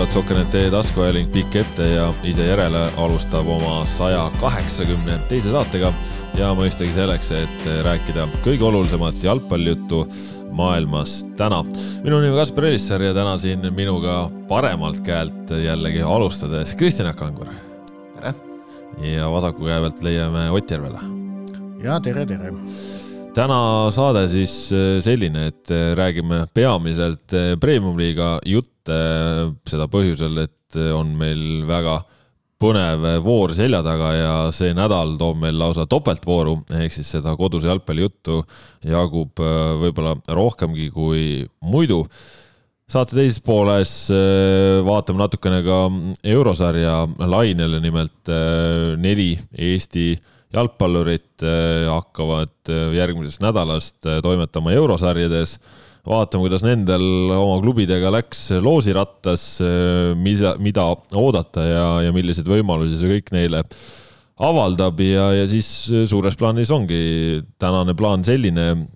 tervitus, head jalgpallisõbrad, Sokkernet.ee taskuajaling pikk ette ja ise järele alustab oma saja kaheksakümne teise saatega ja mõistagi selleks, et rääkida kõige olulisemat jalgpallijuttu maailmas täna. minu nimi on Kaspar Elisser ja täna siin minuga paremalt käelt jällegi alustades Kristjan Kangur. tere! ja vasaku käe pealt leiame Ott Järvela. ja tere, tere! Täna saade siis äh, selline, et äh, räägime peamiselt äh, premium-liiga jutte, seda põhjusel, et on meil väga põnev voor selja taga ja see nädal toob meil lausa topeltvooru, ehk siis seda koduse jalgpallijuttu jagub võib-olla rohkemgi kui muidu. saate teises pooles vaatame natukene ka eurosarja lainele, nimelt neli Eesti jalgpallurid äh, hakkavad äh, järgmisest nädalast äh, toimetama eurosarjades. vaatame, kuidas nendel oma klubidega läks loosirattas, mida, mida oodata ja, ja milliseid võimalusi see kõik neile avaldab ja, ja siis suures plaanis ongi tänane plaan selline,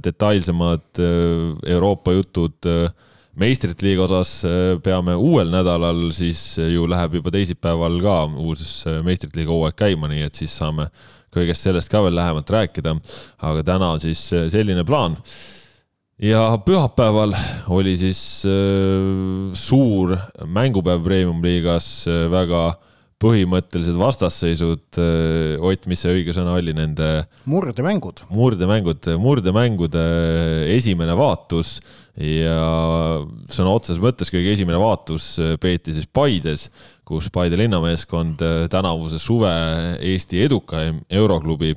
detailsemad Euroopa jutud meistrite liiga osas äh, peame uuel nädalal, siis äh, ju läheb juba teisipäeval ka uus äh, meistrite liiga hooaeg käima, nii et siis saame kõigest sellest ka veel lähemalt rääkida. aga täna on siis selline plaan. ja pühapäeval oli siis suur mängupäev Premium-liigas, väga põhimõttelised vastasseisud. Ott, mis see õige sõna oli nende? murdemängud. murdemängud, murdemängude esimene vaatus ja sõna otseses mõttes kõige esimene vaatus äh, peeti siis Paides, kus Paide linnameeskond äh, tänavuse suve Eesti edukaim euroklubi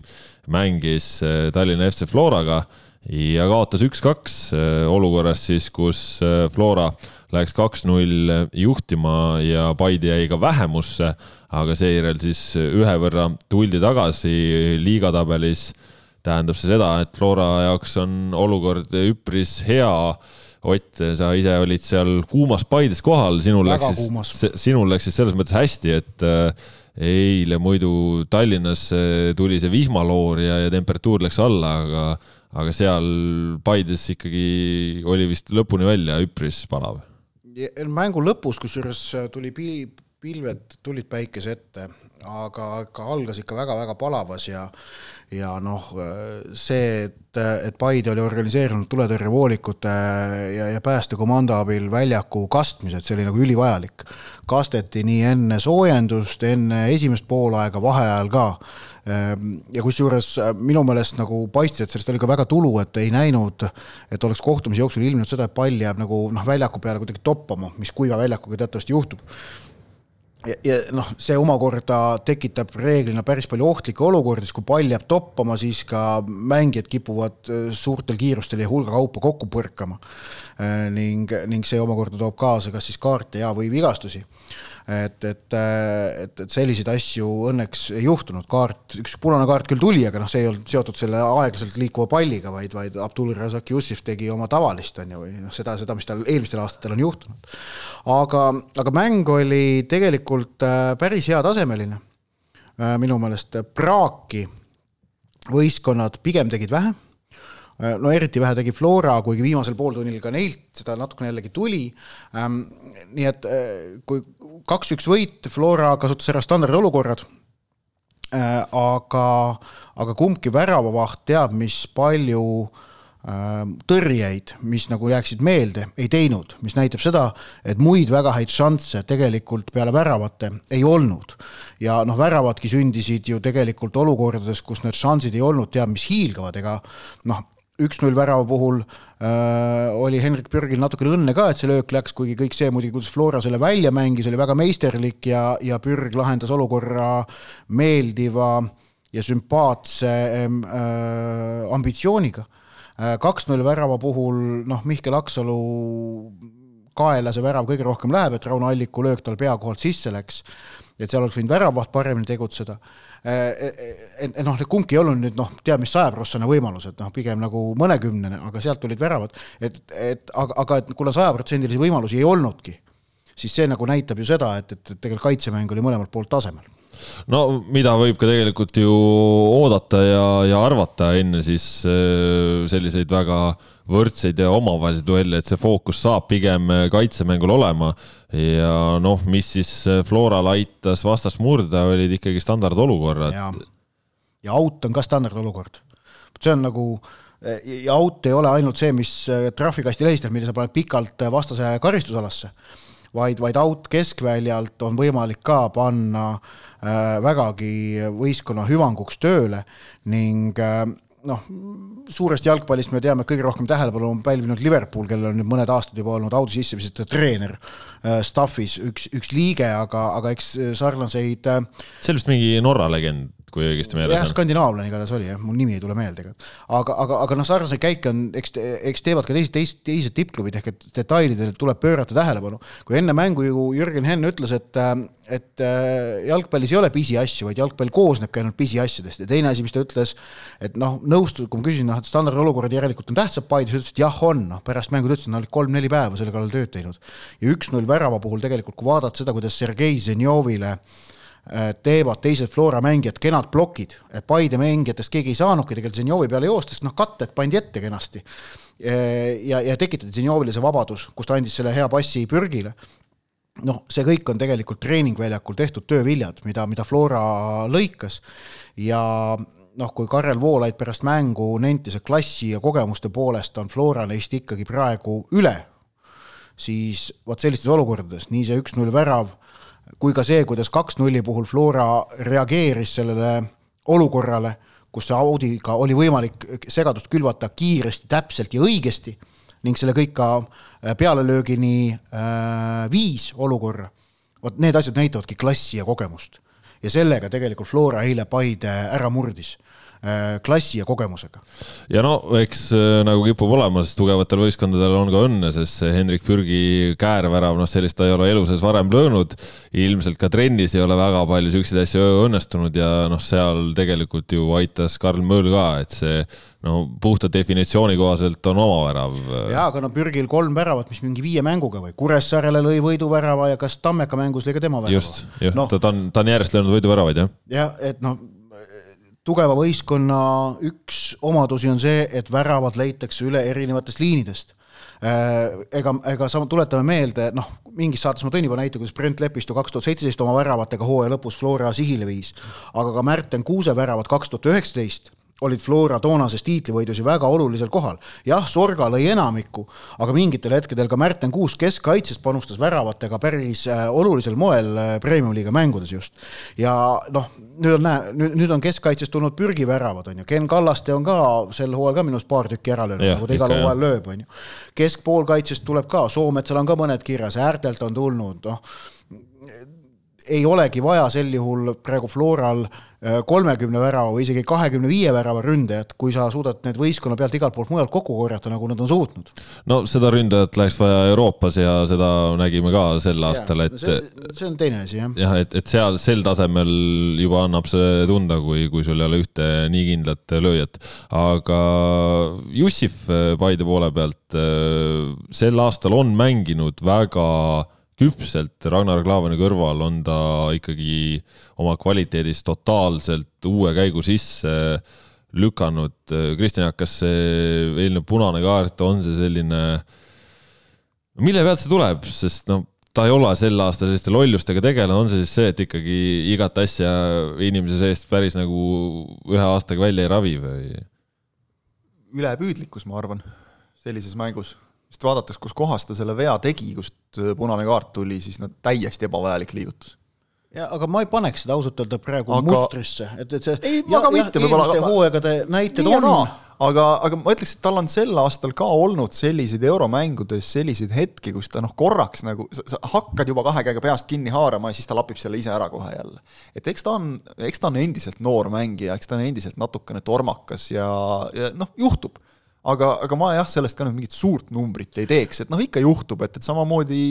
mängis äh, Tallinna FC Floraga ja kaotas üks-kaks olukorras siis, kus Flora läks kaks-null juhtima ja Paide jäi ka vähemusse, aga seejärel siis ühe võrra tuldi tagasi liigatabelis tähendab see seda, et Flora jaoks on olukord üpris hea. Ott, sa ise olid seal kuumas Paides kohal, sinul Väga läks siis, sinul läks siis selles mõttes hästi, et äh, eile muidu Tallinnas äh, tuli see vihmaloor ja, ja temperatuur läks alla, aga, aga seal Paides ikkagi oli vist lõpuni välja üpris palav. mängu lõpus, kusjuures tuli pilved tulid päikese ette, aga, aga algas ikka väga-väga palavas ja ja noh, see, et, et Paide oli organiseerinud tuletõrjevoolikute ja, ja päästekomando abil väljaku kastmised, see oli nagu ülivajalik. kasteti nii enne soojendust, enne esimest poolaega, vaheajal ka. Ja kusjuures minu meelest nagu paistis, et sellest oli ka väga tulu, et ei näinud, et oleks kohtumise jooksul ilmnenud seda, et pall jääb nagu noh, väljaku peale kuidagi toppama, mis kuiva väljakuga teatavasti juhtub ja, ja noh, see omakorda tekitab reeglina päris palju ohtlikke olukordi, sest kui pall jääb toppama, siis ka mängijad kipuvad äh, suurtel kiirustel ja hulga kaupa kokku põrkama. Äh, ning, ning see omakorda toob kaasa kas siis kaarte ja, või vigastusi et, et, et, et selliseid asju õnneks ei juhtunud, kaart, üks punane kaart küll tuli, aga noh, see ei olnud seotud selle aeglaselt liikuva palliga, vaid, vaid Abdul Razak Jussif tegi oma tavalist, on ju, või noh, seda, seda, mis tal eelmistel aastatel on juhtunud. aga, aga mäng oli tegelikult äh, päris heatasemeline. Äh, minu meelest praaki võistkonnad pigem tegid vähe Äh, no eriti vähe tegi Flora, kuigi viimasel pooltunnil ka neilt seda natukene jällegi tuli. Ähm, nii et äh, kui kaks-üks võit, Flora kasutas ära standardolukorrad. Äh, aga, aga kumbki väravavaht teab, mis palju tõrjeid, mis nagu jääksid meelde, ei teinud, mis näitab seda, et muid väga häid šansse tegelikult peale väravate ei olnud. ja noh, väravadki sündisid ju tegelikult olukordades, kus need šansid ei olnud teab mis hiilgavad, ega noh, üks-null värava puhul äh, oli Henrik Pürgil natukene õnne ka, et see löök läks, kuigi kõik see muidugi, kuidas Flora selle välja mängis, oli väga meisterlik ja, ja Pürg lahendas olukorra meeldiva ja sümpaatse äh, ambitsiooniga äh,. kaks-null värava puhul noh, Mihkel Aksalu kaela see värav kõige rohkem läheb, et Rauno Alliku löök tal pea kohalt sisse läks, et seal oleks võinud väravaht paremini tegutseda. Et noh, kumbki ei olnud nüüd noh, teab mis sajaprotsene võimalus, et noh, pigem nagu mõnekümnene, aga sealt tulid väravad, et, et aga, aga et kuna sajaprotsendilisi võimalusi ei olnudki, siis see nagu näitab ju seda, et, et tegelikult kaitsemäng oli mõlemalt poolt tasemel no mida võib ka tegelikult ju oodata ja, ja arvata enne siis äh, selliseid väga võrdseid ja omavahelisi duelle, et see fookus saab pigem kaitsemängul olema. ja noh, mis siis Floral aitas vastast murda, olid ikkagi standardolukorrad. ja out on ka standardolukord. see on nagu ja out ei ole ainult see, mis trahvikasti lehistab, mille sa paned pikalt vastase karistusalasse vaid, vaid out keskväljalt on võimalik ka panna äh, vägagi võistkonna hüvanguks tööle ning äh, noh, suurest jalgpallist me teame, kõige rohkem tähelepanu on pälvinud Liverpool, kellel on nüüd mõned aastad juba olnud audi sissemisete treener äh, staff'is, üks, üks liige, aga, aga eks sarnaseid äh, see on vist mingi Norra legend kui õigesti meeles on. jah, skandinaavlane igatahes oli jah, mul nimi ei tule meelde, aga, aga, aga noh, sarnaseid käike on, eks, eks teevad ka teised, teised, teised tippklubid ehk et detailidele tuleb pöörata tähelepanu. kui enne mängu ju Jürgen Henn ütles, et, et äh, jalgpallis ei ole pisiasju, vaid jalgpall koosnebki ainult pisiasjadest ja teine asi, mis ta ütles, et noh, nõustus, kui ma küsisin, noh, et standardolukorrad järelikult on tähtsad Paides, ütles, et jah, on, noh, pärast mängu ta ütles, et nad olid kolm-neli päeva selle kallal tööd teinud. ja üks-null värava puhul tegelikult, kui vaadata seda, kuidas Sergei Zenjovile Äh, teevad teised Flora mängijad kenad plokid, Paide mängijatest keegi ei saanudki tegelikult Zenjovi peale joosta, sest noh, katted pandi ette kenasti. Äh, ja, ja tekitati Zenjovile see vabadus, kus ta andis selle hea passi pürgile. noh, see kõik on tegelikult treeningväljakul tehtud tööviljad, mida, mida Flora lõikas ja noh, kui Karel Voolaid pärast mängu nentis, et klassi ja kogemuste poolest on Flora neist ikkagi praegu üle, siis vot sellistes olukordades, nii see üks-null värav kui ka see, kuidas kaks-nulli puhul Flora reageeris sellele olukorrale, kus Audiga oli võimalik segadust külvata kiiresti, täpselt ja õigesti ning selle kõik ka äh, pealelöögini äh, viis olukorra. vot need asjad näitavadki klassi ja kogemust. ja sellega tegelikult Flora eile Paide ära murdis klassi ja kogemusega. ja no eks äh, nagu kipub olema, sest tugevatel võistkondadel on ka õnne, sest see Hendrik Pürgi käärvärav, noh, sellist ta ei ole elu sees varem löönud. ilmselt ka trennis ei ole väga palju siukseid asju õnnestunud ja noh, seal tegelikult ju aitas Karl Möll ka, et see no puhta definitsiooni kohaselt on oma värav. jaa, aga no Pürgil kolm väravat, mis mingi viie mänguga või Kuressaarele lõi võiduvärava ja kas Tammeka mängus lõi ka tema värava? just, just no., ta, ta on, ta on järjest löönud võiduväravaid, jah. jah, et noh tugeva võistkonna üks omadusi on see, et väravad leitakse üle erinevatest liinidest. Äh, ega, ega sa tuletame meelde, noh, mingis saates ma tõin juba näite, kuidas Brent Lepistu kaks tuhat seitseteist oma väravatega hooaja lõpus Flora sihile viis, aga ka Märten Kuuse väravad kaks tuhat üheksateist olid Flora toonases tiitlivõidus ju väga olulisel kohal. jah, Sorga lõi enamikku, aga mingitel hetkedel ka Märten Kuusk keskkaitsest panustas väravatega päris äh, olulisel moel äh, Premium-liiga mängudes just. ja noh, nüüd on näe, nüüd, nüüd on keskkaitsest tulnud pürgiväravad, on ju, Ken Kallaste on ka sel hooajal ka minu arust paar tükki ära löönud, nagu ta igal hooajal lööb, on ju. keskpoolkaitsest tuleb ka, Soometsal on ka mõned kirjas, äärtelt on tulnud, noh ei olegi vaja sel juhul praegu Floral Äh, kolmekümne värava või isegi kahekümne viie värava ründajat, kui sa suudad need võistkonna pealt igalt poolt mujalt kokku korjata, nagu nad on suutnud. no seda ründajat läks vaja Euroopas ja seda nägime ka sel aastal, et see, see on teine asi, jah. jah, et, et seal sel tasemel juba annab see tunda, kui, kui sul ei ole ühte nii kindlat lööjat. aga Jussif Paide poole pealt äh, sel aastal on mänginud väga küpselt Ragnar Klavani kõrval on ta ikkagi oma kvaliteedis totaalselt uue käigu sisse lükanud. Kristjan, kas see eilne punane kaart on see selline, mille pealt see tuleb, sest noh, ta ei ole sel aastal selliste lollustega tegelenud, on see siis see, et ikkagi igat asja inimese seest päris nagu ühe aastaga välja ei ravi või? ülepüüdlikkus, ma arvan, sellises mängus sest vaadates, kus kohas ta selle vea tegi, kust punane kaart tuli, siis no täiesti ebavajalik liigutus ja aga ma ei paneks seda ausalt öelda praegu aga... mustrisse, et, et see ei, aga mitte võib-olla aga... hooaegade näited on. aga, aga ma ütleks, et tal on sel aastal ka olnud selliseid euromängudes selliseid hetki, kus ta noh, korraks nagu sa hakkad juba kahe käega peast kinni haarama ja siis ta lapib selle ise ära kohe jälle. et eks ta on, eks ta on endiselt noor mängija, eks ta on endiselt natukene tormakas ja, ja noh, juhtub aga, aga ma jah, sellest ka nüüd mingit suurt numbrit ei teeks, et noh, ikka juhtub, et, et samamoodi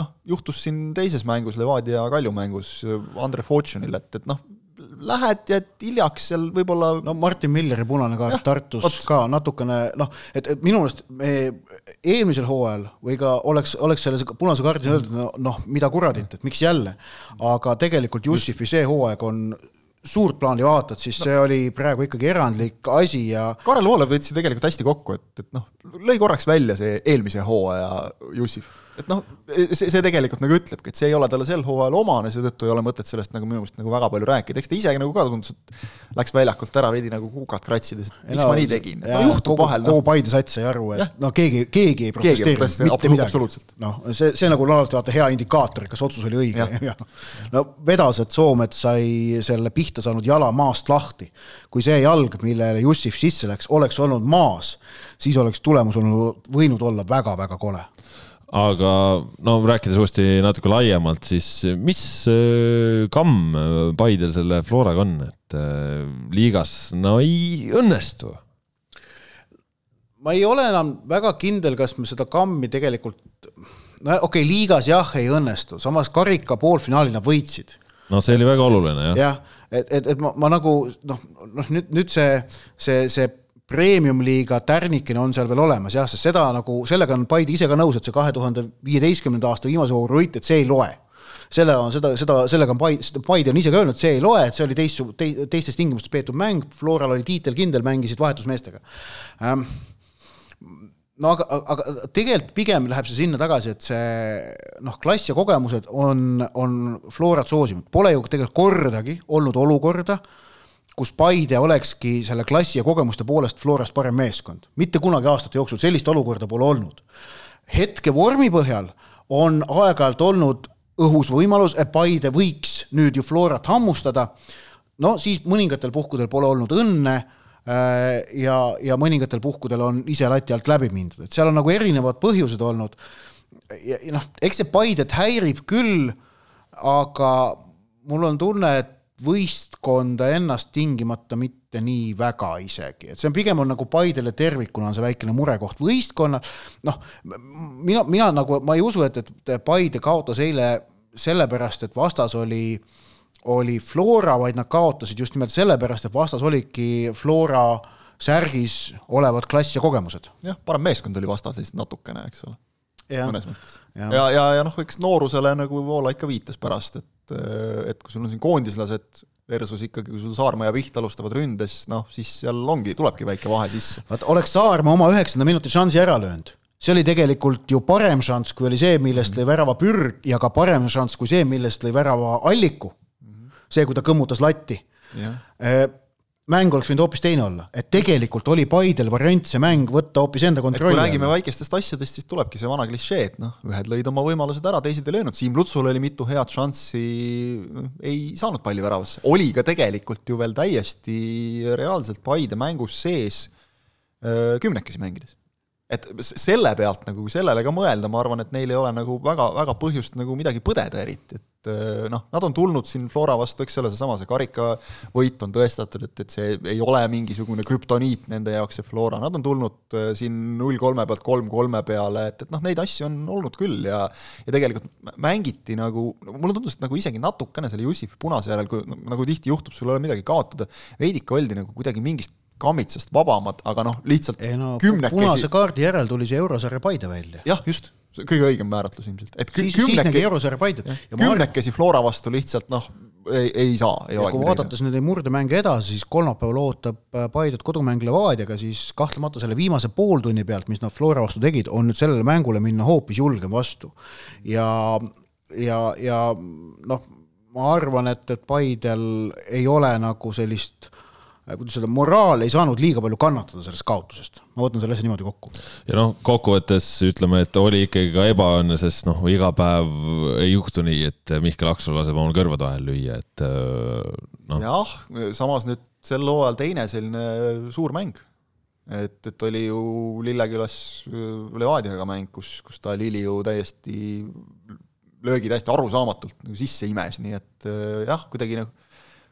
noh, juhtus siin teises mängus, Levadia Kalju mängus Andre Fortune'il, et, et noh, lähed, jääd hiljaks seal võib-olla no Martin Milleri punane kaart Tartus vot. ka natukene noh, et, et minu meelest me eelmisel hooajal või ka oleks, oleks selle punase kaardi öeldud, no, noh, mida kuradit, et miks jälle. aga tegelikult Jussifi see hooaeg on suurt plaani vaatad, siis see oli praegu ikkagi erandlik asi ja Karel Voolav võttis ju tegelikult hästi kokku, et, et noh, lõi korraks välja see eelmise hooaja Jussif. Et noh, see, see tegelikult nagu ütlebki, et see ei ole talle sel hooajal omane, seetõttu ei ole mõtet sellest nagu minu meelest nagu väga palju rääkida, eks ta ise nagu ka tundus, et läks väljakult ära veidi nagu kukad kratsides, et miks no, ma nii tegin, no juhtub vahel kogu noh. Paide sats sai aru, et Jah. no keegi, keegi ei protesteerinud protesteeri- mitte midagi. noh, see, see nagu alati vaata hea indikaator, kas otsus oli õige. Jah. no vedas, et Soomet sai selle pihta saanud jala maast lahti. kui see jalg, millele Jussif sisse läks, oleks olnud maas, siis oleks tulemus olnud, võinud olla väga-väga kole aga no rääkides uuesti natuke laiemalt, siis mis äh, kamm Paidel selle Floraga on, et liigas no ei õnnestu? ma ei ole enam väga kindel, kas me seda kammi tegelikult, no okei okay,, liigas jah, ei õnnestu, samas karika poolfinaali nad võitsid no see oli väga oluline jah ja. jah, et, et, et ma, ma nagu noh, noh nüüd, nüüd see, see, see premium-liiga tärnikene on seal veel olemas jah, sest seda nagu, sellega on Paide ise ka nõus, et see kahe tuhande viieteistkümnenda aasta viimase vooru võit, et see ei loe. selle on seda, seda, sellega on Paide, Paide on ise ka öelnud, see ei loe, et see oli teist, teistes tingimustes peetud mäng, Floral oli tiitel kindel, mängisid vahetusmeestega ähm, no aga, aga tegelikult pigem läheb see sinna tagasi, et see noh, klass ja kogemused on, on Florat soosinud, pole ju tegelikult kordagi olnud olukorda, kus Paide olekski selle klassi ja kogemuste poolest Florast parem meeskond. mitte kunagi aastate jooksul sellist olukorda pole olnud. hetke vormi põhjal on aeg-ajalt olnud õhus võimalus, et Paide võiks nüüd ju Florat hammustada, no siis mõningatel puhkudel pole olnud õnne äh, ja, ja mõningatel puhkudel on ise lati alt läbi mindud, et seal on nagu erinevad põhjused olnud. ja, ja noh, eks see Paidet häirib küll, aga mul on tunne, et võistkonda ennast tingimata mitte nii väga isegi, et see on pigem on nagu Paidele tervikuna on see väikene murekoht, võistkonna noh, mina, mina nagu, ma ei usu, et, et Paide kaotas eile sellepärast, et vastas oli oli Flora, vaid nad kaotasid just nimelt sellepärast, et vastas olidki Flora särgis olevad klass ja kogemused. jah, parem meeskond oli vastas lihtsalt natukene, eks ole. Mõnes mõttes. Ja. ja, ja, ja noh, eks noorusele nagu Voola ikka viitas pärast, et, et kui sul on siin koondislased versus ikkagi, kui sul Saarma ja Piht alustavad ründes, noh siis seal ongi, tulebki väike vahe sisse. vaat oleks Saarma oma üheksanda minuti šansi ära löönud, see oli tegelikult ju parem šanss, kui oli see, millest lõi värava Pürg ja ka parem šanss kui see, millest lõi värava Alliku. see, kui ta kõmmutas latti. Mäng oleks võinud hoopis teine olla, et tegelikult oli Paidel variant see mäng võtta hoopis enda et kui kontrolli räägime väikestest asjadest, siis tulebki see vana klišee, et noh, ühed lõid oma võimalused ära, teised ei löönud, Siim Lutsul oli mitu head šanssi, ei saanud palli väravasse, oli ka tegelikult ju veel täiesti reaalselt Paide mängus sees öö, kümnekesi mängides. Et selle pealt nagu sellele ka mõelda, ma arvan, et neil ei ole nagu väga, väga põhjust nagu midagi põdeda eriti, et öö, noh, nad on tulnud siin Flora vastu, eks ole, seesama see karikavõit on tõestatud, et, et see ei ole mingisugune krüptoniit nende jaoks, see Flora, nad on tulnud öö, siin null kolme pealt kolm kolme peale, et, et noh, neid asju on olnud küll ja ja tegelikult mängiti nagu, mulle tundus, et nagu isegi natukene selle Jussifi punase järel, kui nagu tihti juhtub, sul ei ole midagi kaotada, veidike oldi nagu kuidagi mingist kammitsast vabamad, aga noh, lihtsalt ei no kümnekesi punase kaardi järel tuli see eurosarja Paide välja. jah, just, see kõige õigem määratlus ilmselt, et siis, siis kümneke, Paidet. ja ma kümnekesi Flora vastu lihtsalt noh, ei, ei saa, ja kui vaadates nüüd neid murdemänge edasi, siis kolmapäeval ootab äh, Paidet kodumäng Levadiaga, siis kahtlemata selle viimase pooltunni pealt, mis nad Flora vastu tegid, on nüüd sellele mängule minna hoopis julgem vastu. ja, ja, ja noh, ma arvan, et, et Paidel ei ole nagu sellist kuidas öelda, moraal ei saanud liiga palju kannatada sellest kaotusest. ma võtan selle asja niimoodi kokku. ja noh, kokkuvõttes ütleme, et oli ikkagi ka ebaõnne, sest noh, iga päev ei juhtu nii, et Mihkel Aksalu laseb omal kõrvad vahel lüüa, et noh. jah, samas nüüd sel hooajal teine selline suur mäng. et, et oli ju Lillekülas Levadiaga mäng, kus, kus ta Lili ju täiesti löögi täiesti arusaamatult nagu sisse imes, nii et jah, kuidagi nagu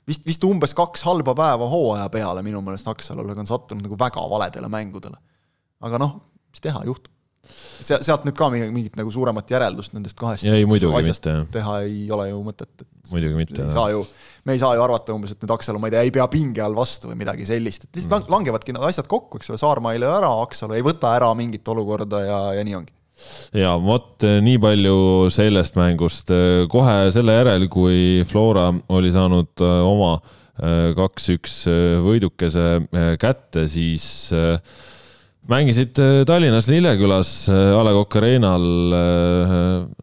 vist, vist umbes kaks halba päeva hooaja peale minu meelest Aksalule on sattunud nagu väga valedele mängudele. aga noh, mis teha, juhtub. se-, sealt nüüd ka mingit, mingit nagu suuremat järeldust nendest kahest ei, muidugi mitte. teha ei ole ju mõtet, et muidugi mitte. ei saa ju, me ei saa ju arvata umbes, et nüüd Aksalu, ma ei tea, ei pea pinge all vastu või midagi sellist, et lihtsalt mm. langevadki need asjad kokku, eks ole, Saarma ei löö ära, Aksalu ei võta ära mingit olukorda ja, ja nii ongi ja vot eh, nii palju sellest mängust. Eh, kohe selle järel, kui Flora oli saanud eh, oma kaks-üks võidukese kätte, siis mängisid Tallinnas Lillekülas A Le Coq Arena'l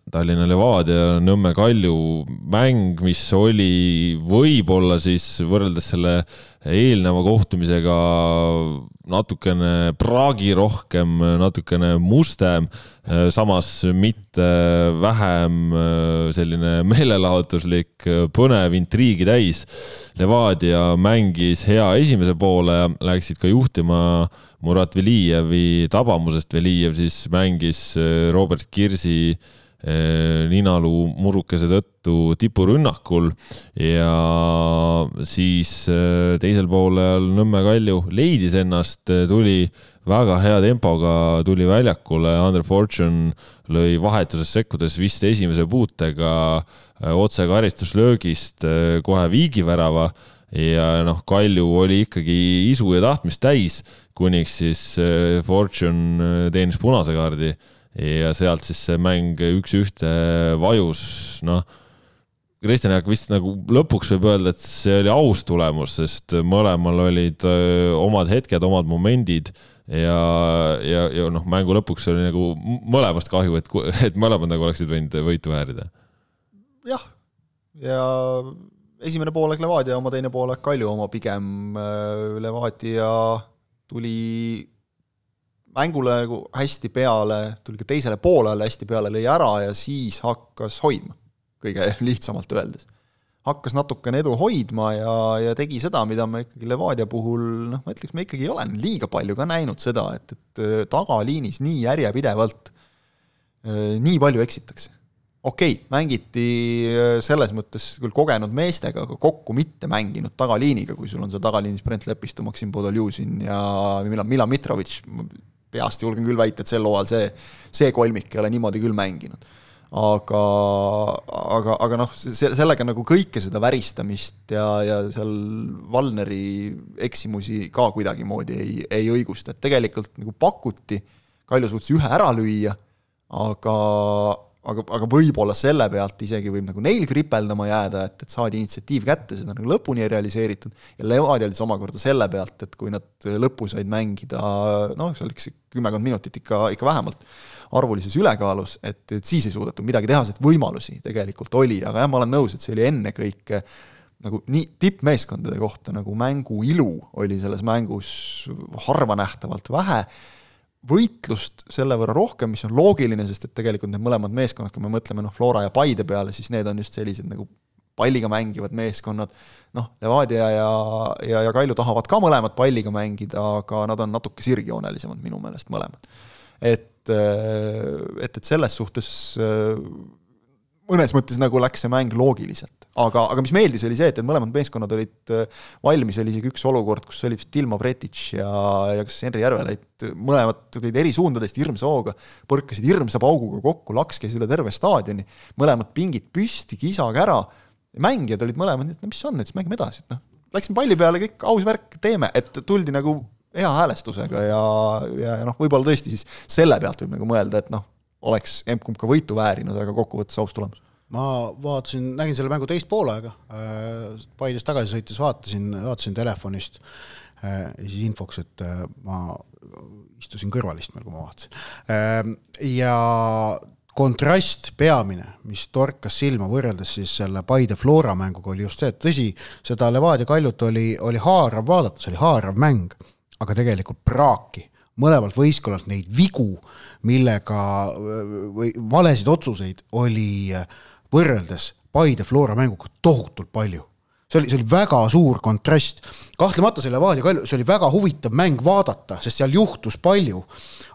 Tallinna Levadia, Nõmme Kalju mäng, mis oli võib-olla siis võrreldes selle eelneva kohtumisega natukene praagirohkem, natukene mustem, samas mitte vähem selline meelelahutuslik, põnev, intriigi täis. Levadia mängis hea esimese poole, läksid ka juhtima Murat Velijevi tabamusest, Velijev siis mängis Robert Kirsi ninaluu murukese tõttu tipurünnakul ja siis eh, teisel poolel Nõmme Kalju leidis ennast, eh, tuli väga hea tempoga, tuli väljakule, Andre Fortune lõi vahetuses sekkudes vist esimese puutega otse karistuslöögist kohe viigivärava ja noh, Kalju oli ikkagi isu ja tahtmist täis, kuniks siis Fortune teenis punase kaardi ja sealt siis see mäng üks-ühte vajus, noh. Kristjan Jaak vist nagu lõpuks võib öelda, et see oli aus tulemus, sest mõlemal olid omad hetked, omad momendid ja, ja, ja noh, mängu lõpuks oli nagu mõlemast kahju, et, et mõlemad nagu oleksid võinud võitu väärida. jah, ja esimene poolek Levadia oma, teine poolek Kalju oma pigem. Levadia tuli mängule nagu hästi peale, tuli ka teisele poolele hästi peale, lõi ära ja siis hakkas hoidma, kõige lihtsamalt öeldes. hakkas natukene edu hoidma ja, ja tegi seda, mida me ikkagi Levadia puhul noh, ma ütleks, me ikkagi ei ole liiga palju ka näinud seda, et, et äh, tagaliinis nii järjepidevalt äh, nii palju eksitakse. okei okay,, mängiti äh, selles mõttes küll kogenud meestega, aga kokku mitte mänginud tagaliiniga, kui sul on seal tagaliinis Brent Lepistu, Maksim Podoljuzin ja Milan, Milan Mitrovitš, peast julgen küll väita, et sel hooajal see, see kolmik ei ole niimoodi küll mänginud. Aga, aga, aga noh, sellega nagu kõike seda väristamist ja, ja seal Valneri eksimusi ka kuidagimoodi ei, ei õigusta, et tegelikult nagu pakuti, Kalju suutis ühe ära lüüa, aga, aga, aga võib-olla selle pealt isegi võib nagu neil kripeldama jääda, et, et saadi initsiatiiv kätte, seda nagu lõpuni ei realiseeritud. Ja Levadial siis omakorda selle pealt, et kui nad lõppu said mängida noh, seal üks kümmekond minutit ikka, ikka vähemalt arvulises ülekaalus, et, et siis ei suudetud midagi teha, sest võimalusi tegelikult oli, aga jah, ma olen nõus, et see oli ennekõike nagu nii tippmeeskondade kohta nagu mängu ilu oli selles mängus harvanähtavalt vähe võitlust selle võrra rohkem, mis on loogiline, sest et tegelikult need mõlemad meeskonnad, kui me mõtleme noh, Flora ja Paide peale, siis need on just sellised nagu palliga mängivad meeskonnad, noh, Levadia ja, ja, ja Kalju tahavad ka mõlemad palliga mängida, aga nad on natuke sirgjoonelisemad minu meelest mõlemad. et, et, et selles suhtes mõnes mõttes nagu läks see mäng loogiliselt, aga, aga mis meeldis, oli see, et, et mõlemad meeskonnad olid äh, valmis, oli isegi üks olukord, kus oli vist Dilma Vretic ja, ja kas Henri Järvelait, mõlemad tulid eri suundadest hirmsa hooga, põrkasid hirmsa pauguga kokku, laks käis üle terve staadioni, mõlemad pingid püsti, kisage ära, mängijad olid mõlemad, et no mis on, et siis mängime edasi, et noh, läksime palli peale, kõik aus värk, teeme, et tuldi nagu hea häälestusega ja, ja, ja noh, võib-olla tõesti siis selle pealt võib nagu mõelda, et noh, oleks emb-kumb ka võitu väärinud, aga kokkuvõttes aus tulemus. ma vaatasin, nägin selle mängu teist poolega, äh, Paides tagasi sõites vaatasin, vaatasin telefonist äh, ja siis infoks, et äh, ma istusin kõrvalistmel, kui ma vaatasin. ja kontrast peamine, mis torkas silma võrreldes siis selle Paide Flora mänguga, oli just see, et tõsi, seda Levadia Kaljut oli, oli haarav vaadata, see oli haarav mäng, aga tegelikult praaki mõlemalt võistkonnalt neid vigu, millega või valesid otsuseid oli võrreldes Paide Flora mänguga tohutult palju see oli, see oli väga suur kontrast. kahtlemata selle Levadia Kalju, see oli väga huvitav mäng vaadata, sest seal juhtus palju.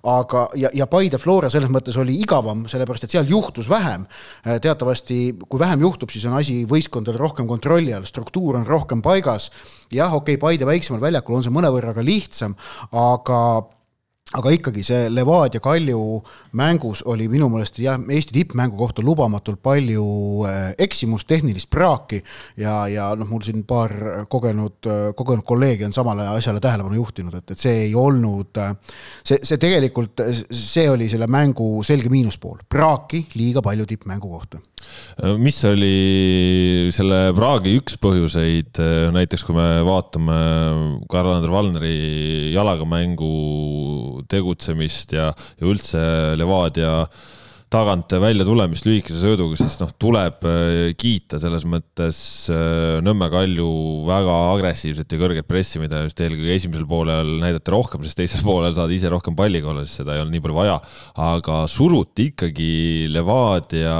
aga, ja, ja Paide Flora selles mõttes oli igavam, sellepärast et seal juhtus vähem. teatavasti, kui vähem juhtub, siis on asi võistkondadel rohkem kontrolli all, struktuur on rohkem paigas. jah, okei okay,, Paide väiksemal väljakul on see mõnevõrra ka lihtsam, aga aga ikkagi see Levadia Kalju mängus oli minu meelest jah, Eesti tippmängu kohta lubamatult palju äh, eksimust, tehnilist praaki ja, ja noh, mul siin paar kogenud, kogenud kolleegi on samale asjale tähelepanu juhtinud, et, et see ei olnud, see, see tegelikult, see oli selle mängu selge miinuspool, praaki liiga palju tippmängu kohta mis oli selle praagi üks põhjuseid, näiteks kui me vaatame Karl-Ander Valneri jalaga mängu tegutsemist ja, ja üldse Levadia tagant välja tulemist lühikese sööduga, siis noh, tuleb äh, kiita selles mõttes äh, Nõmme Kalju väga agressiivset ja kõrget pressi, mida just eelkõige esimesel poolel näidati rohkem, sest teisel poolel saad ise rohkem palliga olla, sest seda ei olnud nii palju vaja. aga suruti ikkagi Levadia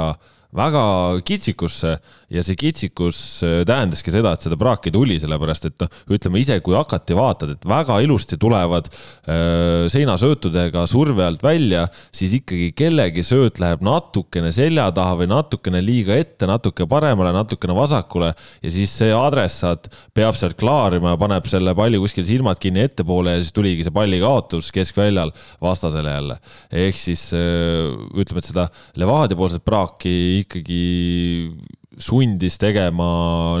väga kitsikusse ja see kitsikus äh, tähendaski seda, et seda praaki tuli, sellepärast et noh, ütleme ise, kui hakati vaatad, et väga ilusti tulevad äh, seinasöötudega surve alt välja, siis ikkagi kellegi sööt läheb natukene selja taha või natukene liiga ette, natuke paremale, natukene vasakule ja siis see adressaat peab sealt klaarima ja paneb selle palli kuskil silmad kinni ettepoole ja siis tuligi see palli kaotus keskväljal vastasele jälle. ehk siis äh, ütleme, et seda Levadia poolset praaki ikkagi sundis tegema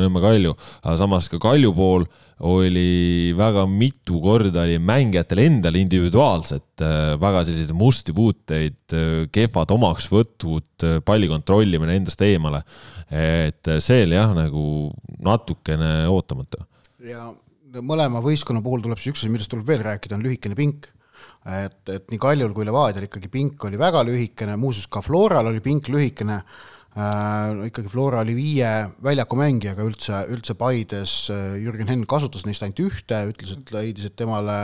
Nõmme Kalju, aga samas ka Kalju pool oli väga mitu korda oli mängijatel endal individuaalselt äh, väga selliseid musti puuteid, äh, kehvad omaksvõtud, äh, palli kontrollimine endast eemale. et see oli jah, nagu natukene ootamatu. ja mõlema võistkonna puhul tuleb siis üks asi, millest tuleb veel rääkida, on lühikene pink et, et nii Kaljul kui Levadial ikkagi pink oli väga lühikene, muuseas ka Floral oli pink lühikene äh,. ikkagi Flora oli viie väljakumängijaga üldse, üldse Paides, äh, Jürgen Henn kasutas neist ainult ühte, ütles, et leidis, et temale,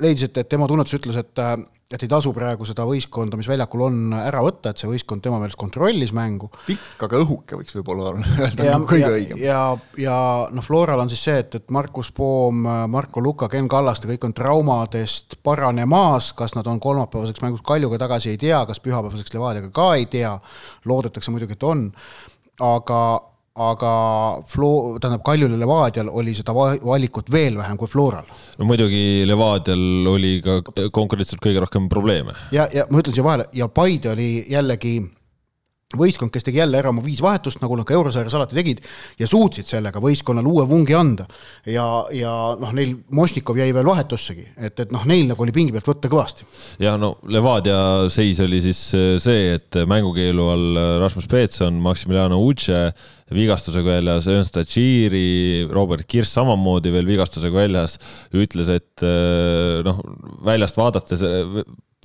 leidis, et, et tema tunnetus ütles, et äh, et ei tasu praegu seda võistkonda, mis väljakul on, ära võtta, et see võistkond tema meelest kontrollis mängu. pikk, aga õhuke võiks võib-olla öelda nagu kõige õigem. ja, ja, ja noh, Floral on siis see, et, et Markus Poom, Marko Luka, Ken Kallaste, kõik on traumadest paranemas, kas nad on kolmapäevaseks mänguks Kaljuga tagasi, ei tea, kas pühapäevaseks Levadiaga ka ei tea, loodetakse muidugi, et on, aga aga Flo-, tähendab Kaljul ja Levadial oli seda valikut veel vähem kui Floral. no muidugi Levadial oli ka konkreetselt kõige rohkem probleeme. ja, ja ma ütlen siia vahele ja Paide oli jällegi võistkond, kes tegi jälle ära oma viis vahetust, nagu nad ka eurosarjas alati tegid, ja suutsid sellega võistkonnale uue vungi anda. ja, ja noh, neil Mošnikov jäi veel vahetussegi, et, et noh, neil nagu oli pingi pealt võtta kõvasti. ja no Levadia seis oli siis äh, see, et mängukeelu all äh, Rasmus Peetson, Maximiliano Uche vigastusega väljas, Ernst Tširi, Robert Kirss samamoodi veel vigastusega väljas, ütles, et äh, noh, väljast vaadates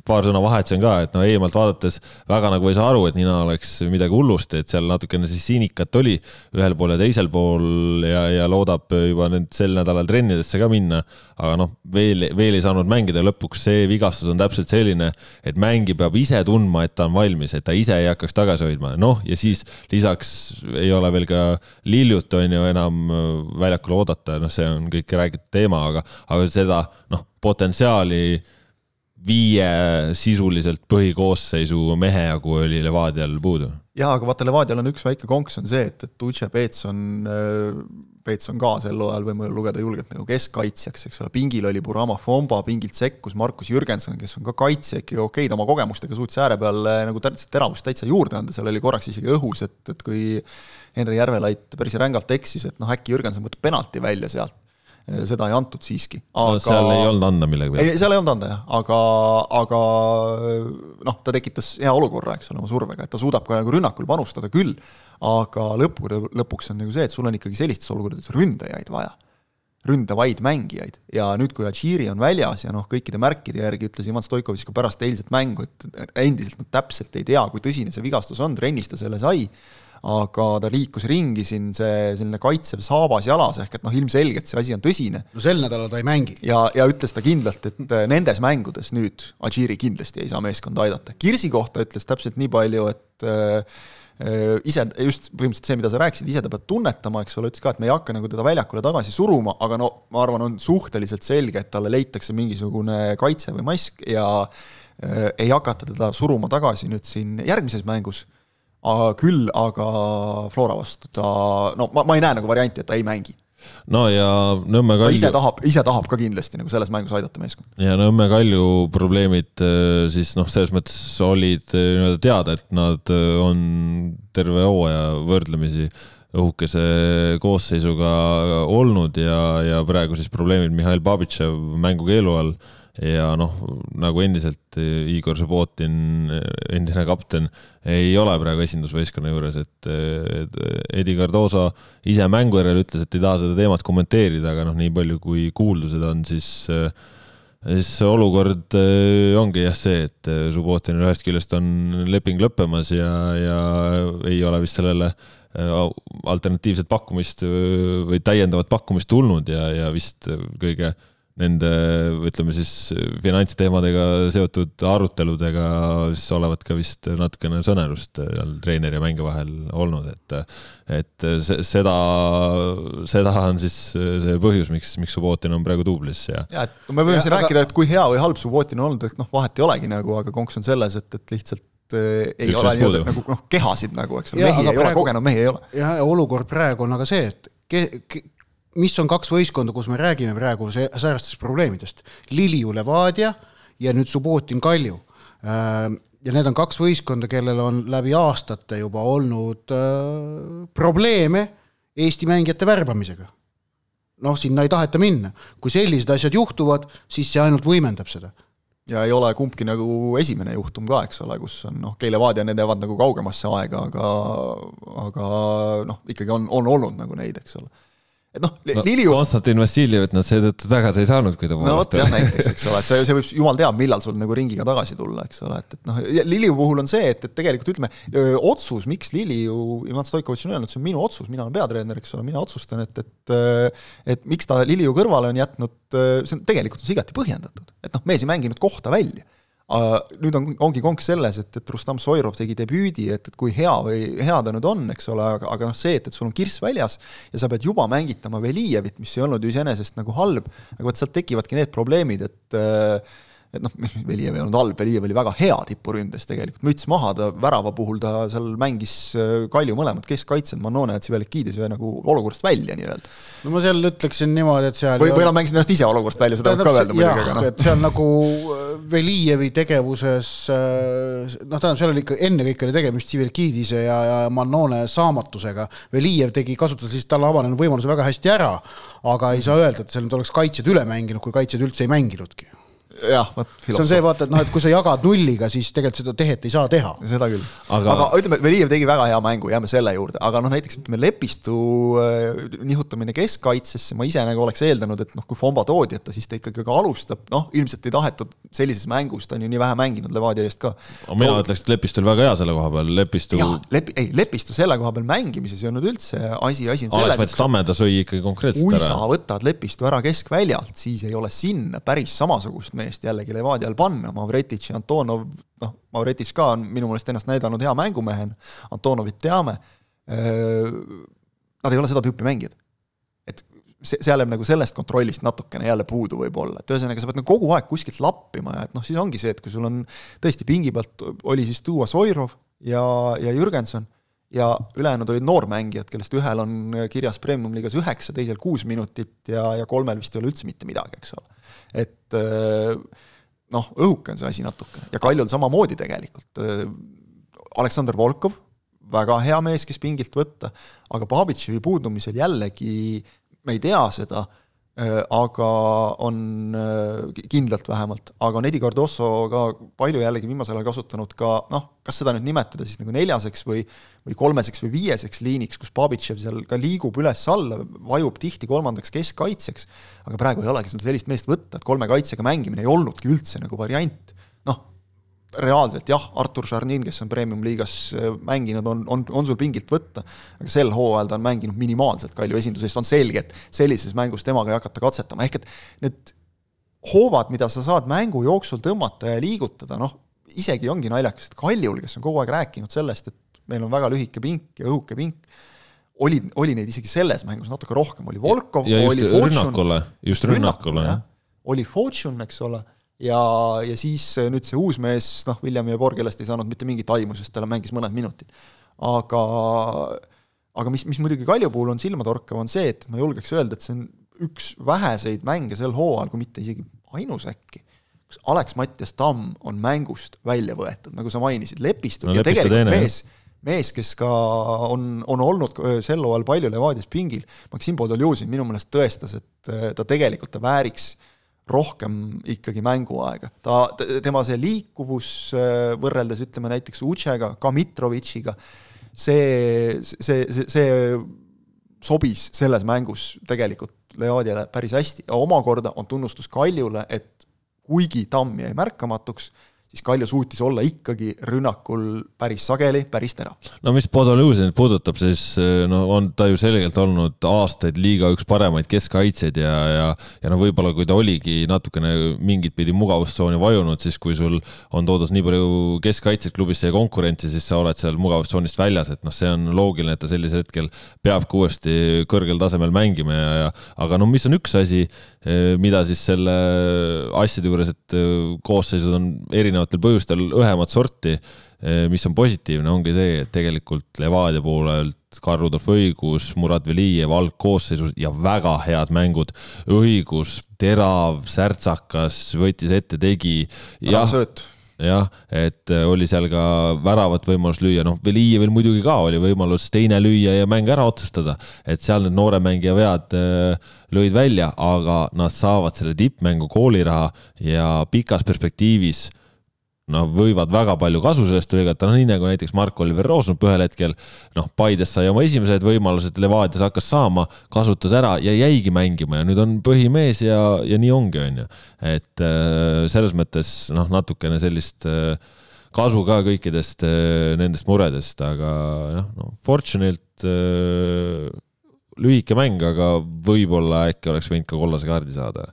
paar sõna vahetasin ka, et no eemalt vaadates väga nagu ei saa aru, et nina oleks midagi hullusti, et seal natukene siis siinikat oli ühel pool ja teisel pool ja, ja loodab juba nüüd sel nädalal trennidesse ka minna. aga noh, veel, veel ei saanud mängida, lõpuks see vigastus on täpselt selline, et mängija peab ise tundma, et ta on valmis, et ta ise ei hakkaks tagasi hoidma, noh, ja siis lisaks ei ole veel ka Liljut on ju enam väljakule oodata, noh, see on kõik räägitud teema, aga, aga seda noh, potentsiaali viie sisuliselt põhikoosseisu mehe jagu oli Levadial puudu. jaa, aga vaata, Levadial on üks väike konks, on see, et, et Uche Peetson, äh, Peetson ka sel ajal võime lugeda julgelt nagu keskkaitsjaks, eks ole, pingil oli Burama Fomba, pingilt sekkus Markus Jürgenson, kes on ka kaitsja, ikkagi okei, ta oma kogemustega suutis ääre peal nagu teravust täitsa juurde anda, seal oli korraks isegi õhus, et, et kui Henri Järvelait päris rängalt eksis, et noh, äkki Jürgenson võtab penalti välja sealt seda ei antud siiski. aga no, seal ei olnud anda millegi peale? ei, seal ei olnud anda jah, aga, aga noh, ta tekitas hea olukorra, eks ole, oma survega, et ta suudab ka nagu rünnakul panustada küll, aga lõpuks, lõpuks on nagu see, et sul on ikkagi sellistes olukordades ründajaid vaja. Ründavaid mängijaid. Ja nüüd, kui Adžiri on väljas ja noh, kõikide märkide järgi ütles Ivan Stoikovitš ka pärast eilset mängu, et endiselt nad täpselt ei tea, kui tõsine see vigastus on, trennis ta selle sai aga ta liikus ringi siin see selline kaitsev saabas jalas, ehk et noh, ilmselgelt see asi on tõsine. no sel nädalal ta ei mängi. ja, ja ütles ta kindlalt, et äh, nendes mängudes nüüd Adžiri kindlasti ei saa meeskonda aidata. Kirsi kohta ütles täpselt nii palju, et äh, äh, ise, just põhimõtteliselt see, mida sa rääkisid, ise ta peab tunnetama, eks ole, ütles ka, et me ei hakka nagu teda väljakule tagasi suruma, aga no ma arvan, on suhteliselt selge, et talle leitakse mingisugune kaitse või mask ja äh, ei hakata teda suruma tagasi nüüd siin järgmises mängus küll aga Flora vastu ta, no ma, ma ei näe nagu varianti, et ta ei mängi no ja Nõmme ta ise Kalju tahab, ise tahab ka kindlasti nagu selles mängus aidata meeskonda. ja Nõmme Kalju probleemid äh, siis noh, selles mõttes olid äh, nii-öelda teada, et nad äh, on terve hooaja võrdlemisi õhukese koosseisuga olnud ja, ja praegu siis probleemid Mihhail Babitšev mängukeelu all ja noh, nagu endiselt äh, Igor Subbotin, endine kapten, ei ole praegu esindusvõistkonna juures, et et Edi Cardoso ise mängu järel ütles, et ei taha seda teemat kommenteerida, aga noh, nii palju kui kuuldused on, siis siis see olukord ongi jah see, et Subbotinil ühest küljest on leping lõppemas ja, ja ei ole vist sellele alternatiivset pakkumist või täiendavat pakkumist tulnud ja, ja vist kõige nende, ütleme siis finantsteemadega seotud aruteludega siis olevat ka vist natukene sõnerust seal treeneri ja mängija vahel olnud, et et se- seda, seda on siis see põhjus, miks, miks Subbotin on praegu duublis ja ja, et me võime Ja, siin aga- rääkida, et kui hea või halb Subbotin on olnud, et noh, vahet ei olegi nagu, aga konks on selles, et, et lihtsalt äh, ei Üks ole nii-öelda nagu noh, kehasid nagu, eks ole, mehi aga ei ole, praegu- kogenud mehi ei ole. ja olukord praegu on aga see, et ke, ke, mis on kaks võistkonda, kus me räägime praegu säärastest probleemidest. Liliu Levadia ja nüüd Subbotin Kalju. ja need on kaks võistkonda, kellel on läbi aastate juba olnud äh, probleeme Eesti mängijate värbamisega. noh, sinna ei taheta minna. kui sellised asjad juhtuvad, siis see ainult võimendab seda. ja ei ole kumbki nagu esimene juhtum ka, eks ole, kus on noh, Keile Vaad ja need jäävad nagu kaugemasse aega, aga aga noh, ikkagi on, on olnud nagu neid, eks ole. Et noh no,, Liliu Konstantin Vassiljevit nad seetõttu tagasi ei saanud, kui ta no vot jah, näiteks, eks ole, et see, see võib, jumal teab, millal sul nagu ringiga tagasi tulla, eks ole, et, et noh, Liliu puhul on see, et, et tegelikult ütleme, otsus, miks Liliu, Ivan Stoikovitš on öelnud, see on minu otsus, mina olen peatreener, eks ole, mina otsustan, et, et et miks ta Liliu kõrvale on jätnud, see on tegelikult on see igati põhjendatud, et noh, mees ei mänginud kohta välja nüüd on, ongi konks selles, et, et Rustam Soirov tegi debüüdi, et, et kui hea või hea ta nüüd on, eks ole, aga, aga noh, see, et, et sul on kirss väljas ja sa pead juba mängitama Velijevit, mis ei olnud ju iseenesest nagu halb, aga vot sealt tekivadki need probleemid, et et noh, Velijev ei olnud halb, Velijev oli väga hea tipuründes tegelikult, müts maha, ta värava puhul ta seal mängis äh, Kalju mõlemad keskkaitsjad, Manone ja Tsivelikidis ühe nagu olukorrast välja nii-öelda. no ma seal ütleksin niimoodi, et seal või, või nad mängisid ennast ise olukorrast välja, seda võib ka öelda muidugi, aga noh. et seal nagu äh, Velijevi tegevuses äh, noh, tähendab, seal oli ikka ennekõike oli tegemist Tsivilkidise ja, ja Mannone saamatusega. Velijev tegi, kasutas lihtsalt talle avanenud võimaluse väga hästi ära, aga ei saa öelda, et seal nüüd oleks kaitsjad üle mänginud, kui kaitsjad üldse ei mänginudki. jah, vot see on see, vaata, et noh, et kui sa jagad nulliga, siis tegelikult seda tehet ei saa teha. seda küll. Aga- aga, aga ütleme, Velijev tegi väga hea mängu, jääme selle juurde, aga noh, näiteks ütleme Lepistu äh, nihutamine keskkaitsesse, ma ise nagu oleks eeldanud, et noh, kui Fomba toodi, et ta siis ta ikkagi ka alustab, noh, ilmselt ei tahetud sellises mängus, ta on ju nii vähe mänginud Levadia eest ka. mina ütleks, et Lepistu oli väga hea selle koha peal, Lepistu jaa, Lepi-, ei Lepistu selle koha peal mängimises ei olnud üldse asi, asi on selles, Alex Tammeda sõi ikkagi konkreetselt kui ära sa. võtad Lepistu ära keskväljalt, siis ei ole sinna päris samasugust meest jällegi Levadial panna, Mavretitš ja Antonov, noh, Mavretitš ka on minu meelest ennast näidanud hea mängumehena, Antonovit teame, nad ei ole seda tüüpi mängijad. et see, seal jääb nagu sellest kontrollist natukene jälle puudu võib-olla, et ühesõnaga sa pead nagu kogu aeg kuskilt lappima ja et noh, siis ongi see, et kui sul on tõesti pingi pealt oli siis tuua Soirov ja, ja Jürgenson ja ülejäänud olid noormängijad, kellest ühel on kirjas Premium-liigas üheksa, teisel kuus minutit ja, ja kolmel vist ei ole üldse mitte midagi, eks ole. et äh, noh, õhuke on see asi natukene ja Kaljul samamoodi tegelikult. Aleksandr Volkov, väga hea mees, kes pingilt võtta, aga Babitševi puudumisel jällegi me ei tea seda, aga on äh, kindlalt vähemalt, aga on Edi Cardoso ka palju jällegi viimasel ajal kasutanud ka noh, kas seda nüüd nimetada siis nagu neljaseks või või kolmeseks või viieseks liiniks, kus Babitšev seal ka liigub üles-alla, vajub tihti kolmandaks keskkaitseks, aga praegu ei olegi sul sellist meest võtta, et kolme kaitsega mängimine ei olnudki üldse nagu variant. Reaalselt jah, Artur Šarnin, kes on premium-liigas äh, mänginud, on, on, on sul pingilt võtta, aga sel hooajal ta on mänginud minimaalselt Kalju esindusest, on selge, et sellises mängus temaga ei hakata katsetama, ehk et need hoovad, mida sa saad mängu jooksul tõmmata ja liigutada, noh, isegi ongi naljakas, et Kaljul, kes on kogu aeg rääkinud sellest, et meil on väga lühike pink ja õhuke pink, oli, oli neid isegi selles mängus natuke rohkem, oli Volkov, just oli Fortune. rünnakule, just rünnakule, jah. oli Fortune, eks ole, ja, ja siis nüüd see uus mees, noh, William Jebor, kellest ei saanud mitte mingit aimu, sest ta mängis mõned minutid. aga aga mis, mis muidugi Kalju puhul on silmatorkav, on see, et ma julgeks öelda, et see on üks väheseid mänge sel hooajal, kui mitte isegi ainus äkki, kus Alex Mattias Tamm on mängust välja võetud, nagu sa mainisid, Lepistu no, ja tegelikult teine, mees, mees, kes ka on, on olnud sel hooajal palju Levadias pingil, Maksim Podoljuzin minu meelest tõestas, et ta tegelikult, ta vääriks rohkem ikkagi mänguaega. ta, tema see liikuvus võrreldes ütleme näiteks Utšega, ka Mitrovitšiga, see, see, see, see sobis selles mängus tegelikult Leadiale päris hästi ja omakorda on tunnustus Kaljule, et kuigi Tamm jäi märkamatuks, siis Kalju suutis olla ikkagi rünnakul päris sageli, päris terav. no mis Podolõusenit puudutab, siis eh, no on ta ju selgelt olnud aastaid liiga üks paremaid keskkaitsjaid ja, ja, ja no võib-olla kui ta oligi natukene mingit pidi mugavustsooni vajunud, siis kui sul on toodud nii palju keskkaitsjaid klubisse ja konkurentsi, siis sa oled seal mugavustsoonist väljas, et noh, see on loogiline, et ta sellisel hetkel peabki uuesti kõrgel tasemel mängima ja, ja aga no mis on üks asi, eh, mida siis selle asjade juures, et eh, koosseisud on erinevad erinevatel põhjustel õhemat sorti, eh, mis on positiivne, ongi see, et tegelikult Levadia poolelt Karl-Rudolf Õigus, Murat Velijev algkoosseisus ja väga head mängud. õigus, terav, särtsakas, võttis ette, tegi. jah, jah, et äh, oli seal ka väravat võimalus lüüa, noh, Velijevil muidugi ka oli võimalus teine lüüa ja mäng ära otsustada. et seal need noore mängija vead äh, lõid välja, aga nad saavad selle tippmängu kooliraha ja pikas perspektiivis noh, võivad väga palju kasu sellest lõigata, noh nii nagu näiteks Mark-Oliver Roosnup ühel hetkel, noh, Paides sai oma esimesed võimalused, Levadias hakkas saama, kasutas ära ja jäigi mängima ja nüüd on põhimees ja, ja nii ongi, on ju. et äh, selles mõttes noh, natukene sellist äh, kasu ka kõikidest äh, nendest muredest, aga jah, no Fortune'ilt lühike mäng, aga võib-olla äkki oleks võinud ka kollase kaardi saada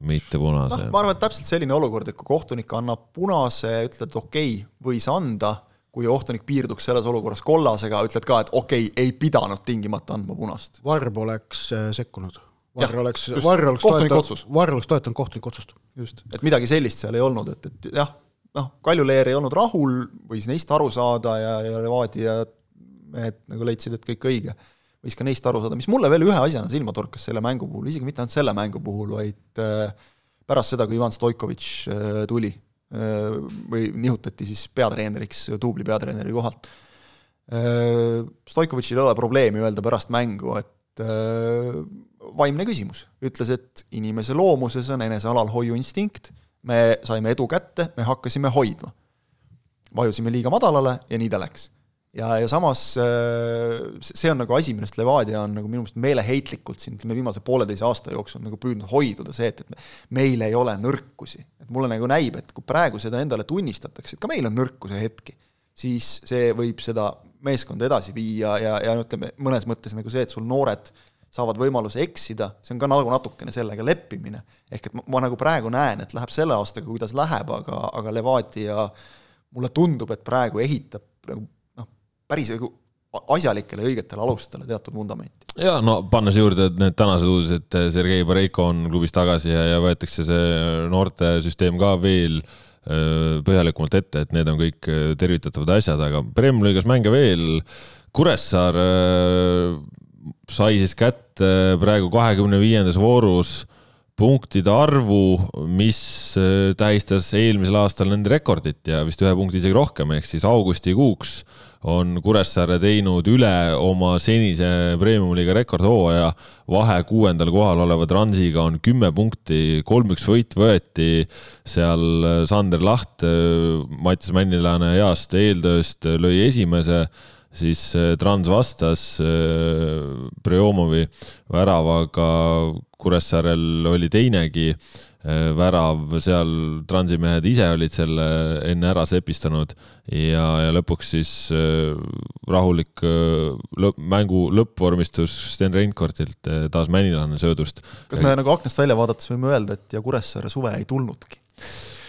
mitte punase no,. ma arvan, et täpselt selline olukord, et kui kohtunik annab punase, ütled, okei okay,, võis anda, kui kohtunik piirduks selles olukorras kollasega, ütled ka, et okei okay,, ei pidanud tingimata andma punast. Varb oleks äh, sekkunud. Varr oleks, Varr oleks toetanud, Varr oleks toetanud kohtuniku otsust. just, et midagi sellist seal ei olnud, et, et jah, noh, Kaljuleer ei olnud rahul, võis neist aru saada ja, ja Levadia mehed nagu leidsid, et kõik õige võis ka neist aru saada, mis mulle veel ühe asjana silma torkas selle mängu puhul, isegi mitte ainult selle mängu puhul, vaid äh, pärast seda, kui Ivan Stoikovitš äh, tuli äh, või nihutati siis peatreeneriks duubli peatreeneri kohalt. Stoikovitšil ei ole probleemi öelda pärast mängu, et vaimne küsimus, ütles, et inimese loomuses on enese alalhoiu instinkt, me saime edu kätte, me hakkasime hoidma. vajusime liiga madalale ja nii ta läks ja, ja samas äh, see on nagu asi, millest Levadia on nagu minu meelest meeleheitlikult siin ütleme viimase pooleteise aasta jooksul nagu püüdnud hoiduda, see, et, et meil ei ole nõrkusi. et mulle nagu näib, et kui praegu seda endale tunnistatakse, et ka meil on nõrkuse hetki, siis see võib seda meeskonda edasi viia ja, ja ütleme, mõnes mõttes nagu see, et sul noored saavad võimaluse eksida, see on ka nagu natukene sellega leppimine. ehk et ma, ma nagu praegu näen, et läheb selle aastaga, kuidas läheb, aga, aga Levadia mulle tundub, et praegu ehitab nagu päris nagu asjalikele õigetele alustele teatud vundamenti. ja no pannes juurde need tänased uudised, Sergei Bareiko on klubis tagasi ja, ja võetakse see noortesüsteem ka veel põhjalikumalt ette, et need on kõik tervitatavad asjad, aga Premiumi liigas mänge veel. Kuressaar sai siis kätte praegu kahekümne viiendas voorus punktide arvu, mis tähistas eelmisel aastal nende rekordit ja vist ühe punkti isegi rohkem, ehk siis augustikuuks on Kuressaare teinud üle oma senise premium-liiga rekordhooaja. vahe kuuendal kohal oleva Transiga on kümme punkti, kolm-üks võit võeti seal Sander Laht, Mattias Männilane heast eeltööst lõi esimese siis Trans vastas Preomovi väravaga, Kuressaarel oli teinegi värav, seal transimehed ise olid selle enne ära sepistanud ja, ja lõpuks siis äh, rahulik äh, lõpp, mängu lõppvormistus Sten Reinkordilt taas Männilane söödust. kas me nagu aknast välja vaadates võime öelda, et ja Kuressaare suve ei tulnudki?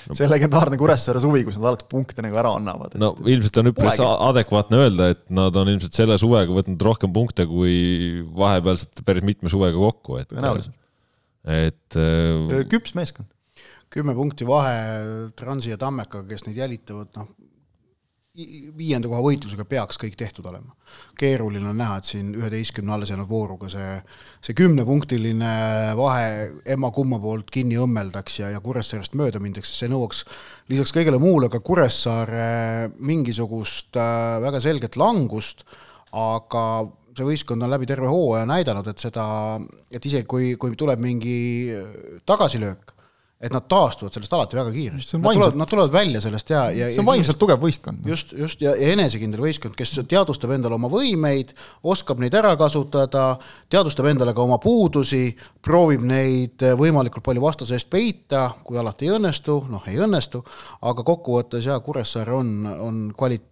no, see legendaarne Kuressaare suvi, kus nad alati punkte nagu ära annavad. no ilmselt on üpris adekvaatne öelda, et nad on ilmselt selle suvega võtnud rohkem punkte kui vahepealselt päris mitme suvega kokku, et tõenäoliselt et äh, küps meeskond. kümme punkti vahe Transi ja Tammekaga, kes neid jälitavad, noh, viienda koha võitlusega peaks kõik tehtud olema. keeruline on näha, et siin üheteistkümne alles jäänud vooruga see, see kümnepunktiline vahe emma-kumma poolt kinni õmmeldaks ja, ja Kuressaarest mööda mindaks, see nõuaks lisaks kõigele muule ka Kuressaare mingisugust äh, väga selget langust, aga see võistkond on läbi terve hooaja näidanud, et seda, et isegi kui, kui tuleb mingi tagasilöök, et nad taastuvad sellest alati väga kiiresti. Nad tulevad, nad tulevad välja sellest ja, ja see on vaimselt tugev võistkond. just, just, ja, ja enesekindel võistkond, kes teadvustab endale oma võimeid, oskab neid ära kasutada, teadvustab endale ka oma puudusi, proovib neid võimalikult palju vastase eest peita, kui alati ei õnnestu, noh, ei õnnestu, aga kokkuvõttes jaa, Kuressaare on, on kvalit-,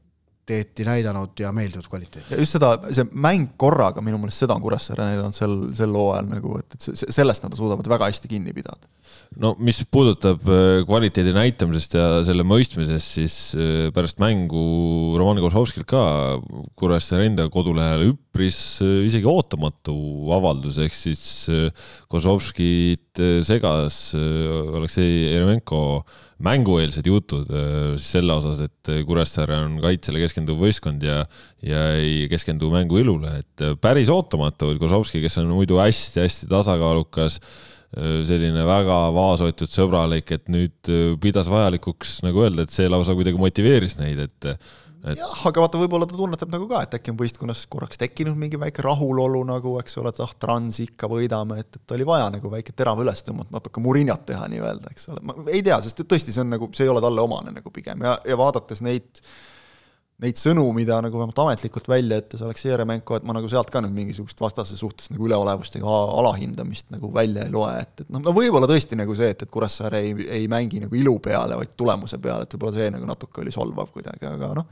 kvaliteeti näidanud ja meeldivat kvaliteeti. just seda, see mäng korraga, minu meelest seda on Kuressaare näidanud sel, sel hooajal nagu, et, et sellest nad suudavad väga hästi kinni pidada no mis puudutab äh, kvaliteedi näitamisest ja selle mõistmisest, siis äh, pärast mängu Roman Kozlovskilt ka Kuressaare enda kodulehel üpris äh, isegi ootamatu avaldus, ehk siis Kozlovskit segas Aleksei Jeremenko mängueelsed jutud selle osas, et Kuressaare on kaitsele keskenduv võistkond ja, ja ei keskendu mängu ilule, et päris ootamatu, Kozlovski, kes on muidu hästi-hästi tasakaalukas Äh, selline väga vaoshoitud sõbralik, et nüüd äh, pidas vajalikuks nagu öelda, et see lausa kuidagi motiveeris neid, et et.... jah, aga vaata, võib-olla ta tunnetab nagu ka, et äkki on võistkonnas korraks tekkinud mingi väike rahulolu nagu, eks ole, et ah, Trans ikka võidame, et, et oli vaja nagu väike terav üles tõmmata, natuke murinat teha nii-öelda, eks ole, ma ei tea, sest et tõesti, see on nagu, see ei ole talle omane nagu pigem. Ja, ja vaadates neid neid sõnu, mida nagu vähemalt ametlikult välja ütles Aleksei Jeremenko, et ma nagu sealt ka nüüd mingisugust vastase suhtes nagu üleolevust ega alahindamist nagu välja ei loe, et, et noh, no võib-olla tõesti nagu see, et, et Kuressaare ei, ei mängi nagu ilu peale, vaid tulemuse peale, et võib-olla see nagu natuke oli solvav kuidagi, aga noh,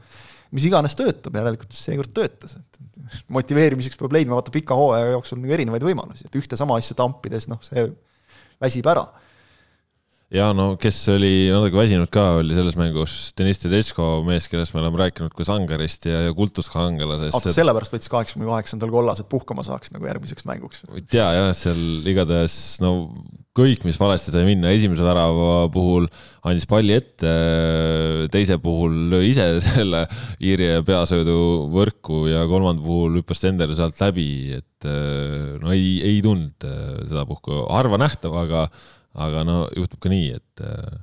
mis iganes töötab, järelikult seekord töötas, et motiveerimiseks peab leidma vaata pika hooaja jooksul nagu erinevaid võimalusi, et ühte sama asja tampides, noh, see väsib ära ja no kes oli natuke väsinud ka, oli selles mängus Deniss Tedesco mees, kellest me oleme rääkinud kui sangarist ja, ja kultuskangelasest. aga sellepärast võttis kaheksakümne kaheksandal kollas, et puhkama saaks nagu järgmiseks mänguks. ja, jah, seal igatahes no kõik, mis valesti sai minna, esimese värava puhul andis palli ette, teise puhul lõi ise selle Iiri peasöödu võrku ja kolmanda puhul hüppas Tender sealt läbi, et no ei, ei tulnud sedapuhku, harva nähtav, aga aga no juhtub ka nii, et eh,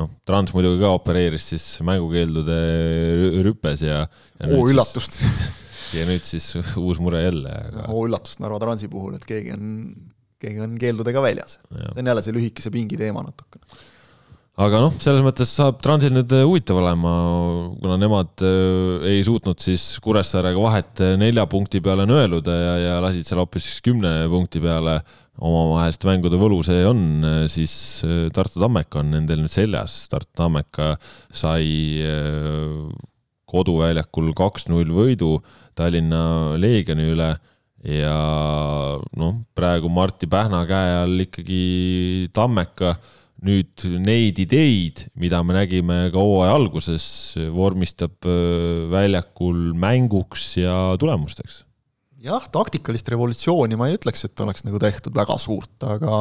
noh, Trans muidugi ka opereeris siis mängukeeldude rüpes ja, ja. oo üllatust ja nüüd siis uus mure jälle aga.... oo üllatust Narva Transi puhul, et keegi on, keegi on keeldudega väljas. see on jälle see lühikese pingi teema natukene aga noh, selles mõttes saab Transil nüüd eh, huvitav olema, kuna nemad eh, ei suutnud siis Kuressaarega vahet nelja punkti peale nõeluda ja, ja lasid seal hoopis kümne punkti peale omavaheliste mängude võlu see on, siis äh, Tartu Tammeka on nendel nüüd seljas. Tartu Tammeka sai äh, koduväljakul kaks-null võidu Tallinna Leegioni üle ja noh, praegu Martti Pähna käe all ikkagi Tammeka nüüd neid ideid, mida me nägime ka hooaja alguses, vormistab äh, väljakul mänguks ja tulemusteks jah, taktikalist revolutsiooni ma ei ütleks, et oleks nagu tehtud väga suurt, aga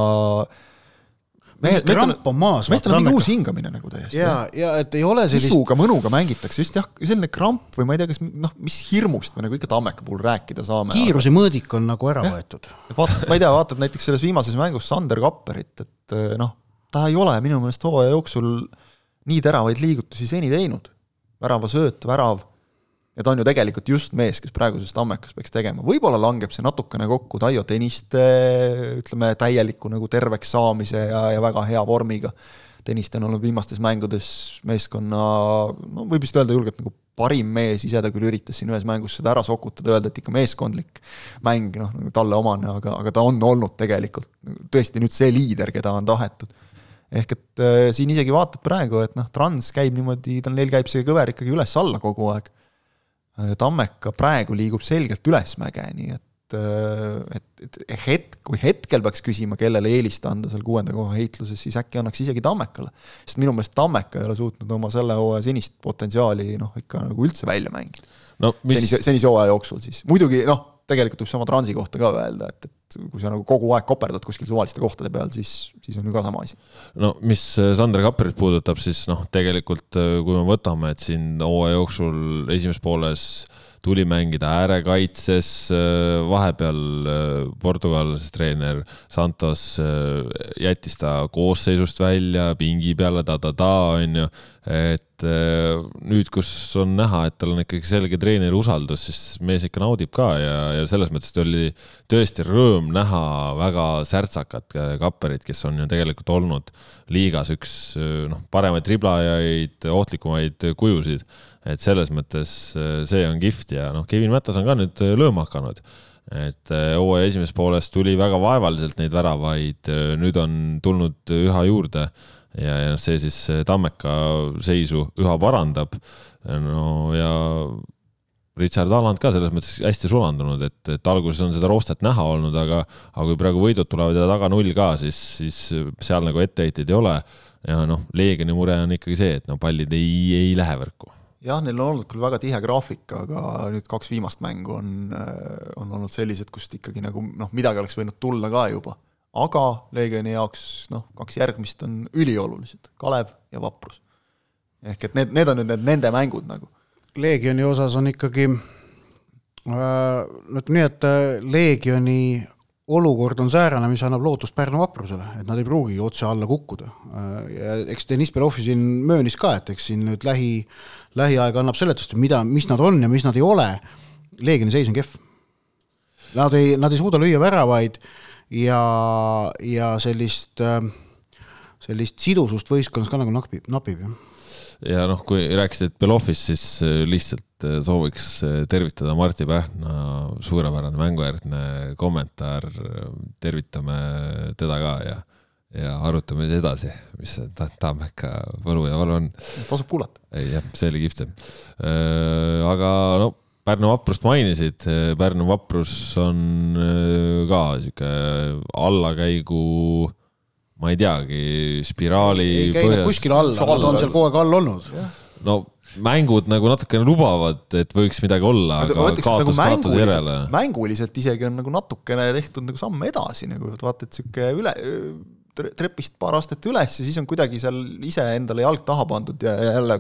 mehed, kramp on maas. meestel on mingi uus hingamine nagu täiesti. ja, ja et ei ole sellist. isuga, mõnuga mängitakse, just jah, selline kramp või ma ei tea, kas noh, mis hirmust me nagu ikka Tammeka puhul rääkida saame. kiiruse aga... mõõdik on nagu ära ja. võetud. vaata, ma ei tea, vaatad näiteks selles viimases mängus Sander Kapperit, et noh, ta ei ole minu meelest hooaja jooksul nii teravaid liigutusi seni teinud. väravasööt, värav ja ta on ju tegelikult just mees, kes praeguses Tammekas peaks tegema, võib-olla langeb see natukene kokku Taio Tõniste ütleme, täieliku nagu terveks saamise ja, ja väga hea vormiga. Tõniste on olnud viimastes mängudes meeskonna, no võib vist öelda julgelt nagu parim mees, ise ta küll üritas siin ühes mängus seda ära sokutada, öelda, et ikka meeskondlik mäng, noh, nagu talle omane, aga, aga ta on olnud tegelikult tõesti nüüd see liider, keda on tahetud. Ehk et äh, siin isegi vaatad praegu, et noh, Trans käib niimoodi, tal neil käib see kõver ikkagi üles-alla kogu aeg Tammeka praegu liigub selgelt ülesmäge, nii et äh, et, et hetk, kui hetkel peaks küsima, kellele eelista anda seal kuuenda koha heitluses, siis äkki annaks isegi Tammekale. sest minu meelest Tammeka ei ole suutnud oma selle hooaja senist potentsiaali noh, ikka nagu üldse välja mängida no,. Mis... senise, senise hooaja jooksul siis, muidugi noh, tegelikult võib sama Transi kohta ka öelda, et, et kui sa nagu kogu aeg koperdad kuskil suvaliste kohtade peal, siis, siis on ju ka sama asi. no mis Sander Kapperit puudutab, siis noh, tegelikult kui me võtame, et siin hooaja jooksul esimeses pooles tuli mängida äärekaitses, vahepeal portugallasest treener Santos jättis ta koosseisust välja, pingi peale ta-ta-ta, onju. et nüüd, kus on näha, et tal on ikkagi selge treeneri usaldus, siis mees ikka naudib ka ja, ja selles mõttes oli tõesti rõõm näha väga särtsakat kapperit, kes on ju tegelikult olnud liigas üks noh, paremaid triblajaid, ohtlikumaid kujusid et selles mõttes äh, see on kihvt ja noh, Kevin Mätas on ka nüüd äh, lööma hakanud. et äh, hooaja esimeses pooles tuli väga vaevaliselt neid väravaid, nüüd on tulnud üha juurde ja, ja see siis Tammeka seisu üha parandab. no ja Richard Alland ka selles mõttes hästi sulandunud, et, et alguses on seda roostet näha olnud, aga, aga kui praegu võidud tulevad ja taga null ka, siis, siis seal nagu etteheiteid ei ole. ja noh, Leegioni mure on ikkagi see, et no pallid ei, ei lähe võrku jah, neil on olnud küll väga tihe graafik, aga nüüd kaks viimast mängu on, äh, on olnud sellised, kust ikkagi nagu noh, midagi oleks võinud tulla ka juba. aga Leegioni jaoks noh, kaks järgmist on üliolulised, Kalev ja Vaprus. ehk et need, need on nüüd need nende mängud nagu. Leegioni osas on ikkagi äh, ütleme nii, et äh, Leegioni olukord on säärane, mis annab lootust Pärnu vaprusele, et nad ei pruugigi otse alla kukkuda. ja eks Deniss Belov siin möönis ka, et eks siin nüüd lähi, lähiaeg annab seletust, mida, mis nad on ja mis nad ei ole. Leegioni seis on kehv. Nad ei, nad ei suuda lüüa väravaid ja, ja sellist, sellist sidusust võistkonnas ka nagu napib, napib, jah ja noh, kui rääkisid Belovist, siis äh, lihtsalt äh, sooviks äh, tervitada Martti Pähna, suurepärane mängujärgne kommentaar. tervitame teda ka ja, ja arutame siis edasi, mis see Tammeka võlu ja valu on. tasub kuulata. ei jah, see oli kihvt. aga no Pärnu vaprust mainisid, Pärnu vaprus on ka sihuke allakäigu ma ei teagi, spiraali. ei käi põhjas... kuskil alla, nad on seal kogu aeg all olnud. no mängud nagu natukene lubavad, et võiks midagi olla, aga kaotus nagu kaotuse järele. mänguliselt isegi on nagu natukene tehtud nagu samm edasi nagu, et vaata, et sihuke üle, trepist paar astet üles ja siis on kuidagi seal ise endale jalg taha pandud ja jälle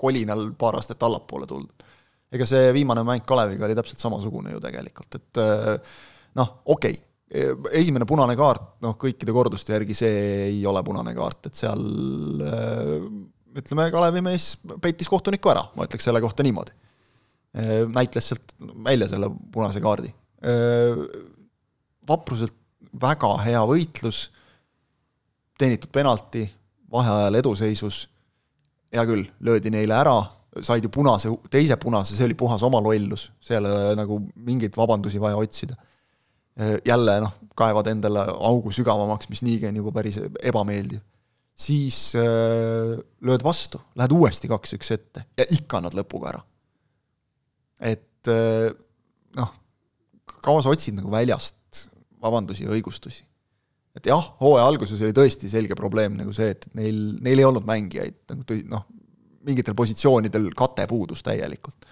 kolinal paar astet allapoole tuldud. ega see viimane mäng Kaleviga oli täpselt samasugune ju tegelikult, et noh, okei okay esimene punane kaart, noh, kõikide korduste järgi see ei ole punane kaart, et seal ütleme, Kalevi mees peitis kohtuniku ära, ma ütleks selle kohta niimoodi. näitles sealt välja selle punase kaardi. vapruselt väga hea võitlus, teenitud penalti, vaheajal eduseisus, hea küll, löödi neile ära, said ju punase, teise punase, see oli puhas oma lollus, seal ole nagu mingeid vabandusi vaja otsida Äh, jälle noh, kaevad endale augu sügavamaks, mis niigi on juba päris ebameeldiv. siis äh, lööd vastu, lähed uuesti kaks-üks ette ja ikka annad lõpuga ära. et äh, noh, kaua sa otsid nagu väljast vabandusi ja õigustusi? Et jah, hooaja alguses oli tõesti selge probleem nagu see, et neil, neil ei olnud mängijaid nagu tõi-, noh, mingitel positsioonidel kate puudus täielikult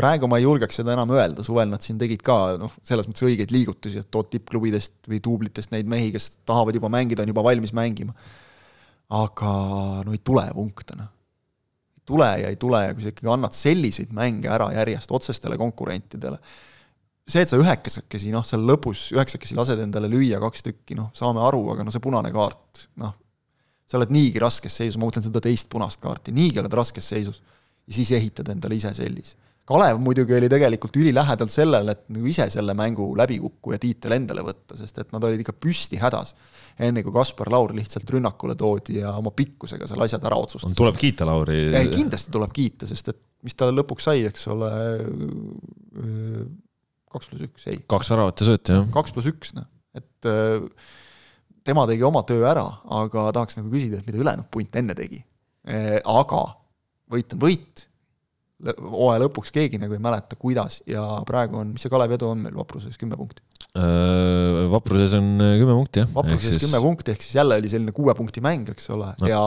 praegu ma ei julgeks seda enam öelda, suvel nad siin tegid ka noh, selles mõttes õigeid liigutusi, et tood tippklubidest või duublitest neid mehi, kes tahavad juba mängida, on juba valmis mängima. aga no ei tule punkte, noh. ei tule ja ei tule ja kui sa ikkagi annad selliseid mänge ära järjest otsestele konkurentidele, see, et sa üheksakesi, noh, seal lõpus üheksakesi lased endale lüüa kaks tükki, noh, saame aru, aga no see punane kaart, noh, sa oled niigi raskes seisus, ma mõtlen seda teist punast kaarti, niigi oled raskes seisus ja siis ehitad endale ise sellise Kalev muidugi oli tegelikult ülilähedalt sellele, et nagu ise selle mängu läbikukkuja tiitel endale võtta, sest et nad olid ikka püsti hädas. enne kui Kaspar Laur lihtsalt rünnakule toodi ja oma pikkusega seal asjad ära otsustas. tuleb kiita Lauri. kindlasti tuleb kiita, sest et mis talle lõpuks sai, eks ole, kaks pluss üks, ei. kaks väravat ja sööt, jah. kaks pluss üks, noh, et tema tegi oma töö ära, aga tahaks nagu küsida, et mida ülejäänud punt enne tegi. aga võit on võit hooaja lõpuks keegi nagu ei mäleta, kuidas ja praegu on, mis see Kalevi edu on meil Vapruses, kümme punkti? Äh, Vapruses on äh, kümme punkti, jah. Vapruses siis... kümme punkti, ehk siis jälle oli selline kuue punkti mäng, eks ole no., ja,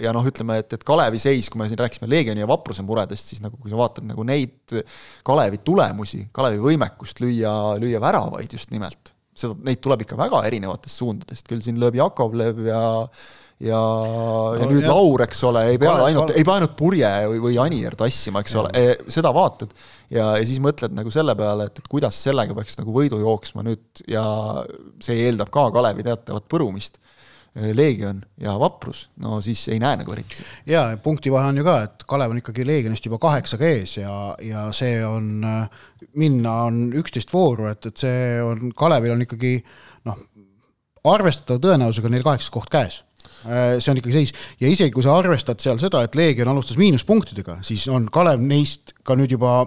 ja noh, ütleme, et, et Kalevi seis, kui me siin rääkisime Leegioni ja Vapruse muredest, siis nagu kui sa vaatad nagu neid Kalevi tulemusi, Kalevi võimekust lüüa, lüüa väravaid just nimelt, seda, neid tuleb ikka väga erinevatest suundadest, küll siin lööb Jakovlev ja ja no,, ja nüüd jah. Laur, eks ole, ei pea Kale, ainult, ei pea ainult Purje või, või Anier tassima, eks ja. ole, e, seda vaatad. ja, ja siis mõtled nagu selle peale, et, et kuidas sellega peaks nagu võidu jooksma nüüd ja see eeldab ka Kalevi teatavat põrumist Äh, Leegion ja Vaprus, no siis ei näe nagu eriti. ja punktivahe on ju ka, et Kalev on ikkagi Leegionist juba kaheksaga ees ja, ja see on, äh, minna on üksteist vooru, et, et see on, Kalevil on ikkagi noh, arvestatava tõenäosusega neil kaheksas koht käes see on ikkagi seis. Ja isegi kui sa arvestad seal seda, et Leegion alustas miinuspunktidega, siis on Kalev neist ka nüüd juba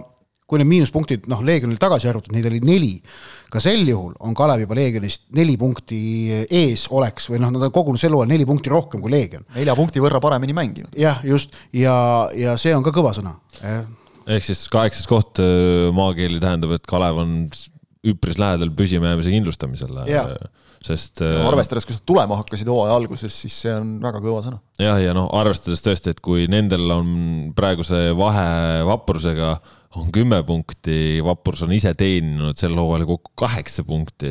kui need miinuspunktid noh, Leegionil tagasi arvutada, neid oli neli, ka sel juhul on Kalev juba Leegionist neli punkti ees oleks või noh, nad on kogunud sel hooajal neli punkti rohkem kui Leegion. nelja punkti võrra paremini mänginud. jah, just, ja, ja see on ka kõva sõna. Eh.. ehk siis kaheksas koht äh, maakeeli tähendab, et Kalev on üpris lähedal püsimajäämise kindlustamisele sest no,. arvestades, kui sa tulema hakkasid hooaja alguses, siis see on väga kõva sõna. jah, ja noh, arvestades tõesti, et kui nendel on praeguse vahe vaprusega on kümme punkti, Vapurs on ise teeninud sel hooajal kokku kaheksa punkti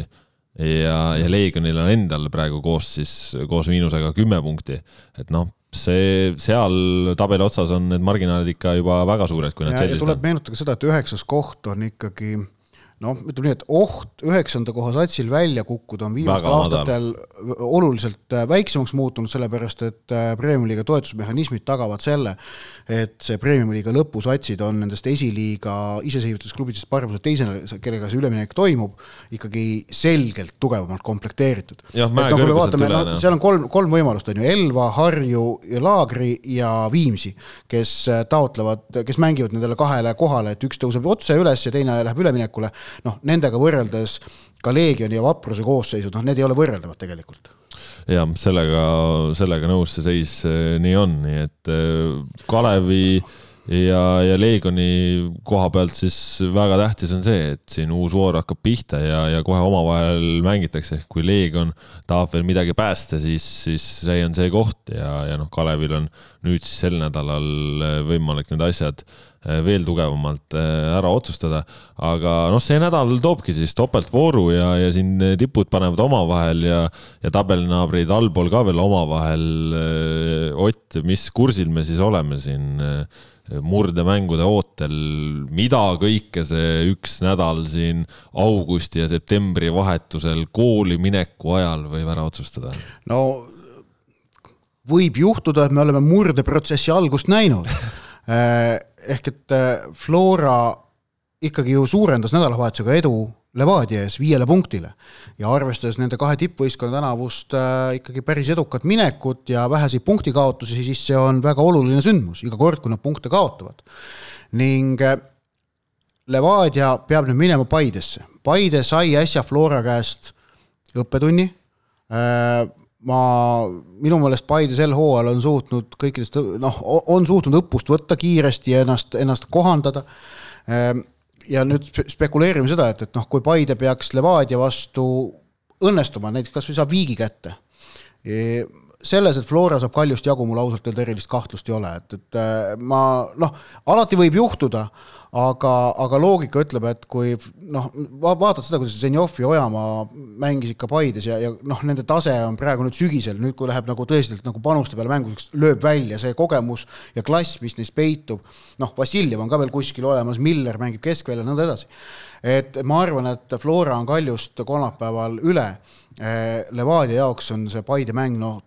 ja, ja Leegionil on endal praegu koos siis, koos miinusega kümme punkti. et noh, see, seal tabeli otsas on need marginaalid ikka juba väga suured, kui nad sellised on. tuleb meenutada seda, et üheksas koht on ikkagi noh, ütleme nii, et oht üheksanda koha satsil välja kukkuda on viimastel aastatel oluliselt äh, väiksemaks muutunud, sellepärast et äh, Premium-liiga toetusmehhanismid tagavad selle, et see Premium-liiga lõpusatsid on nendest esiliiga iseseisvatest klubidest paremuse teisena, kellega see üleminek toimub, ikkagi selgelt tugevamalt komplekteeritud. mäekõrguselt üle. No, seal on kolm, kolm võimalust, on ju, Elva, Harju, Laagri ja Viimsi, kes äh, taotlevad, kes mängivad nendele kahele kohale, et üks tõuseb otse üles ja teine läheb üleminekule noh, nendega võrreldes ka Leegioni ja Vapruse koosseisud, noh, need ei ole võrreldavad tegelikult. Jah, sellega, sellega nõus see seis eh, nii on, nii et eh, Kalevi ja, ja Leegioni koha pealt siis väga tähtis on see, et siin uus voor hakkab pihta ja, ja kohe omavahel mängitakse, ehk kui Leegion tahab veel midagi päästa, siis, siis see on see koht ja, ja noh, Kalevil on nüüd siis sel nädalal eh, võimalik need asjad Eh, veel tugevamalt eh, ära otsustada. aga noh, see nädal toobki siis topeltvooru ja, ja siin tipud panevad omavahel ja, ja tabelinaabrid allpool ka veel omavahel. Ott, mis kursil me siis oleme siin murdemängude ootel, mida kõike see üks nädal siin augusti ja septembri vahetusel kooli mineku ajal võib ära otsustada? no võib juhtuda, et me oleme murdeprotsessi algust näinud ehk et äh, Flora ikkagi ju suurendas nädalavahetusega edu Levadia ees viiele punktile ja arvestades nende kahe tippvõistkonna tänavust äh, ikkagi päris edukat minekut ja väheseid punktikaotusi, siis see on väga oluline sündmus iga kord, kui nad punkte kaotavad. ning äh, Levadia peab nüüd minema Paidesse. Paide sai äsja Flora käest õppetunni äh,, ma, minu meelest Paide sel hooajal on suutnud kõikidest, noh, on suutnud õppust võtta kiiresti ja ennast, ennast kohandada. Ehm, ja nüüd spekuleerime seda, et, et noh, kui Paide peaks Levadia vastu õnnestuma, näiteks kasvõi saab viigi kätte. Selles, et Flora saab Kaljust jagu, mul ausalt öelda erilist kahtlust ei ole, et, et ma noh, alati võib juhtuda aga, aga loogika ütleb, et kui noh, vaatad seda, kuidas Zenjov ja Ojamaa mängisid ka Paides ja, ja noh, nende tase on praegu nüüd sügisel, nüüd kui läheb nagu tõeliselt nagu panuste peale mänguseks, lööb välja see kogemus ja klass, mis neis peitub. noh, Vassiljev on ka veel kuskil olemas, Miller mängib keskväljal, nõnda edasi. et ma arvan, et Flora on Kaljust kolmapäeval üle. Eh, Levadia jaoks on see Paide mäng noh,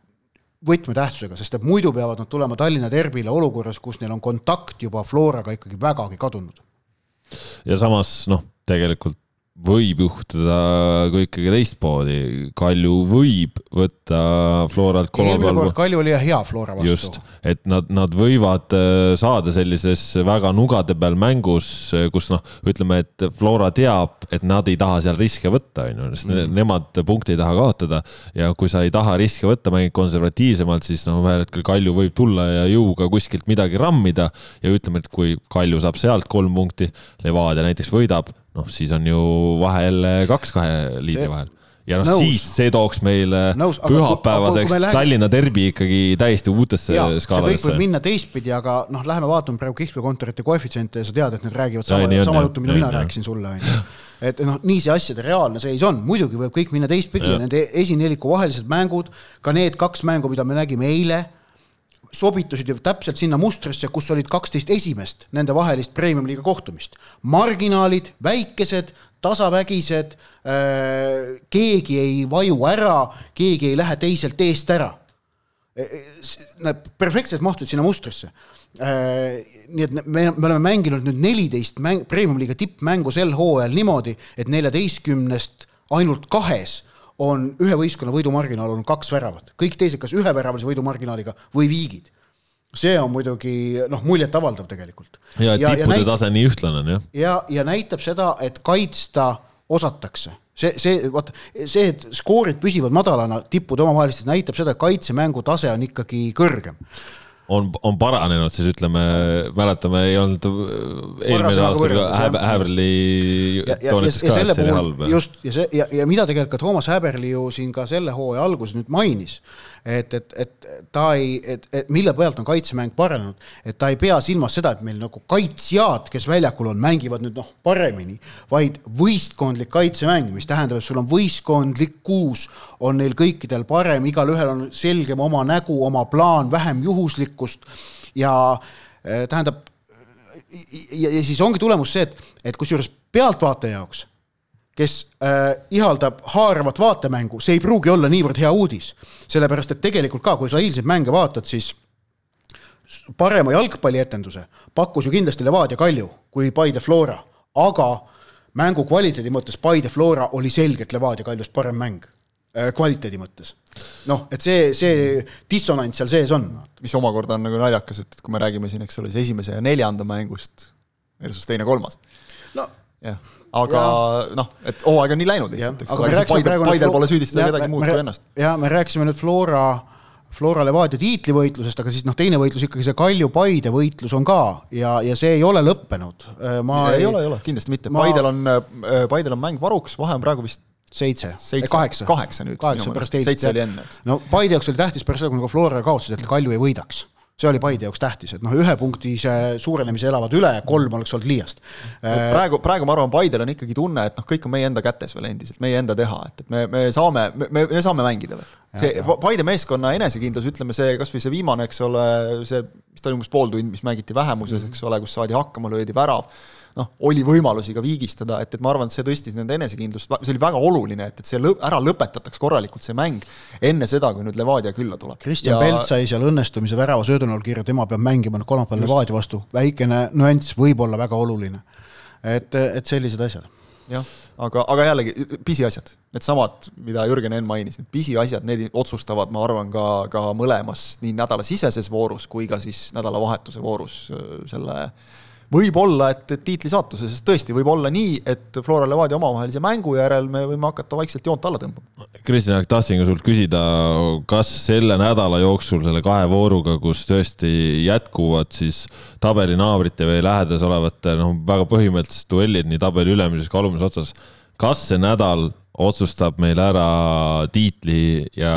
võtmetähtsusega, sest et muidu peavad nad tulema Tallinna derbile olukorras, kus neil on kontakt juba Floraga ikkagi vägagi kadunud. ja samas noh, tegelikult võib juhtuda ka ikkagi teistmoodi, Kalju võib võtta Floralt kolmapäeval. Kalju oli hea Flora vastu. just, et nad, nad võivad äh, saada sellises väga nugade peal mängus, äh, kus noh, ütleme, et Flora teab, et nad ei taha seal riske võtta, on ju, sest mm. nemad punkte ei taha kaotada. ja kui sa ei taha riske võtta, mängid konservatiivsemalt, siis noh, ühel hetkel Kalju võib tulla ja jõuga kuskilt midagi rammida ja ütleme, et kui Kalju saab sealt kolm punkti, Levadia näiteks võidab noh, siis on ju vahe jälle kaks kahe liidri vahel. Ja noh, siis see tooks meile nõus, pühapäevaseks me läheme... Tallinna derbi ikkagi täiesti uutesse skaaladesse. see kõik võib minna teistpidi, aga noh, läheme vaatame praegu kihlveokontorite koefitsiente ja sa tead, et need räägivad sama, sama juttu, mida mina rääkisin sulle, onju et noh, nii see asjade reaalne seis on, muidugi võib kõik minna teistpidi ja nende esineliku vahelised mängud, ka need kaks mängu, mida me nägime eile, sobitusid ju täpselt sinna mustrisse, kus olid kaksteist esimest nende vahelist premium-liiga kohtumist. marginaalid, väikesed, tasavägised, äh, keegi ei vaju ära, keegi ei lähe teiselt eest ära. E, e, nad perfektselt mahtusid sinna mustrisse äh, nii et me, me oleme mänginud nüüd neliteist mäng, premium-liiga tippmängu sel hooajal niimoodi, et neljateistkümnest ainult kahes on ühe võistkonna võidumarginaal olnud kaks väravat, kõik teised kas üheväravalise võidumarginaaliga või viigid. see on muidugi noh, muljetavaldav tegelikult. ja, et tippude näit... tase nii ühtlane on jah. ja, ja näitab seda, et kaitsta osatakse see, see, vaata, see, et skoorid püsivad madalana tippude omavahelistes, näitab seda, et kaitsemängu tase on ikkagi kõrgem on, on paranenud, siis ütleme, mäletame, ei olnud eelmisel aastal ka Häberli toonitas ka, et see oli halb. just, ja see ja, ja mida tegelikult ka Toomas Häberli ju siin ka selle hooaja alguses nüüd mainis et, et, et ta ei, et, et mille pealt on kaitsemäng paranenud, et ta ei pea silmas seda, et meil nagu kaitsjad, kes väljakul on, mängivad nüüd noh, paremini, vaid võistkondlik kaitsemäng, mis tähendab, et sul on võistkondlikkus, on neil kõikidel parem, igalühel on selgem oma nägu, oma plaan, vähem juhuslikkust ja eh, tähendab, ja, siis ongi tulemus see, et, et kusjuures pealtvaataja jaoks kes äh, ihaldab haaravat vaatemängu, see ei pruugi olla niivõrd hea uudis. sellepärast, et tegelikult ka, kui sa eilseid mänge vaatad, siis parema jalgpallietenduse pakkus ju kindlasti Levadia Kalju kui Paide Flora, aga mängu kvaliteedi mõttes Paide Flora oli selgelt Levadia Kaljust parem mäng äh, kvaliteedi mõttes. noh, et see, see dissonants seal sees on. mis omakorda on nagu naljakas, et kui me räägime siin, eks ole, siis esimese ja neljanda mängust versus teine-kolmas. no jah aga noh, et hooaeg on nii läinud lihtsalt, eks ole, Paidel, Paidel pole süüdistada kedagi muud kui ennast. ja me rääkisime nüüd Flora, Flora Levadia tiitlivõitlusest, aga siis noh, teine võitlus ikkagi see Kalju-Paide võitlus on ka ja, ja see ei ole lõppenud. ma ei, ei ole, ei ole, kindlasti mitte ma..., Paidel on, äh, Paidel on mäng varuks, vahe on praegu vist seitse, kaheksa, kaheksa nüüd. kaheksa pärast eilset. seitse oli enne, eks. no Paide jaoks oli tähtis pärast seda, kui nagu Flora kaotasid, et Kalju ei võidaks see oli Paide jaoks tähtis, et noh, ühepunktise suurenemise elavad üle, kolm oleks olnud liiast. praegu, praegu ma arvan, Paidel on ikkagi tunne, et noh, kõik on meie enda kätes veel endiselt, meie enda teha, et, et me, me saame, me, me saame mängida veel. see Paide meeskonna enesekindlus, ütleme see kasvõi see viimane, eks ole, see, mis ta oli umbes pool tundi, mis mängiti vähemuses, eks ole, kus saadi hakkama, löödi värav noh, oli võimalusi ka viigistada, et, et ma arvan, et see tõstis nende enesekindlust, see oli väga oluline, et, et see lõ, ära lõpetataks korralikult see mäng enne seda, kui nüüd Levadia külla tuleb. Kristjan ja... Pelt sai seal õnnestumise värava söödunul kirja, tema peab mängima nüüd kolmapäeval Levadia vastu, väikene nüanss võib olla väga oluline. et, et sellised asjad. jah, aga, aga jällegi pisiasjad, needsamad, mida Jürgen Enn mainis, need pisiasjad, need otsustavad, ma arvan, ka, ka mõlemas, nii nädalasiseses voorus kui ka siis nädalavahetuse voorus selle äh, võib-olla, et, et tiitli saatuse, sest tõesti võib olla nii, et Flora Levadia omavahelise mängu järel me võime hakata vaikselt joont alla tõmbama. Kristjan, tahtsin ka sult küsida, kas selle nädala jooksul selle kahe vooruga, kus tõesti jätkuvad siis tabelinaabrite või lähedas olevate noh, väga põhimõttelised duellid nii tabeli ülemises kui alumises otsas, kas see nädal otsustab meil ära tiitli ja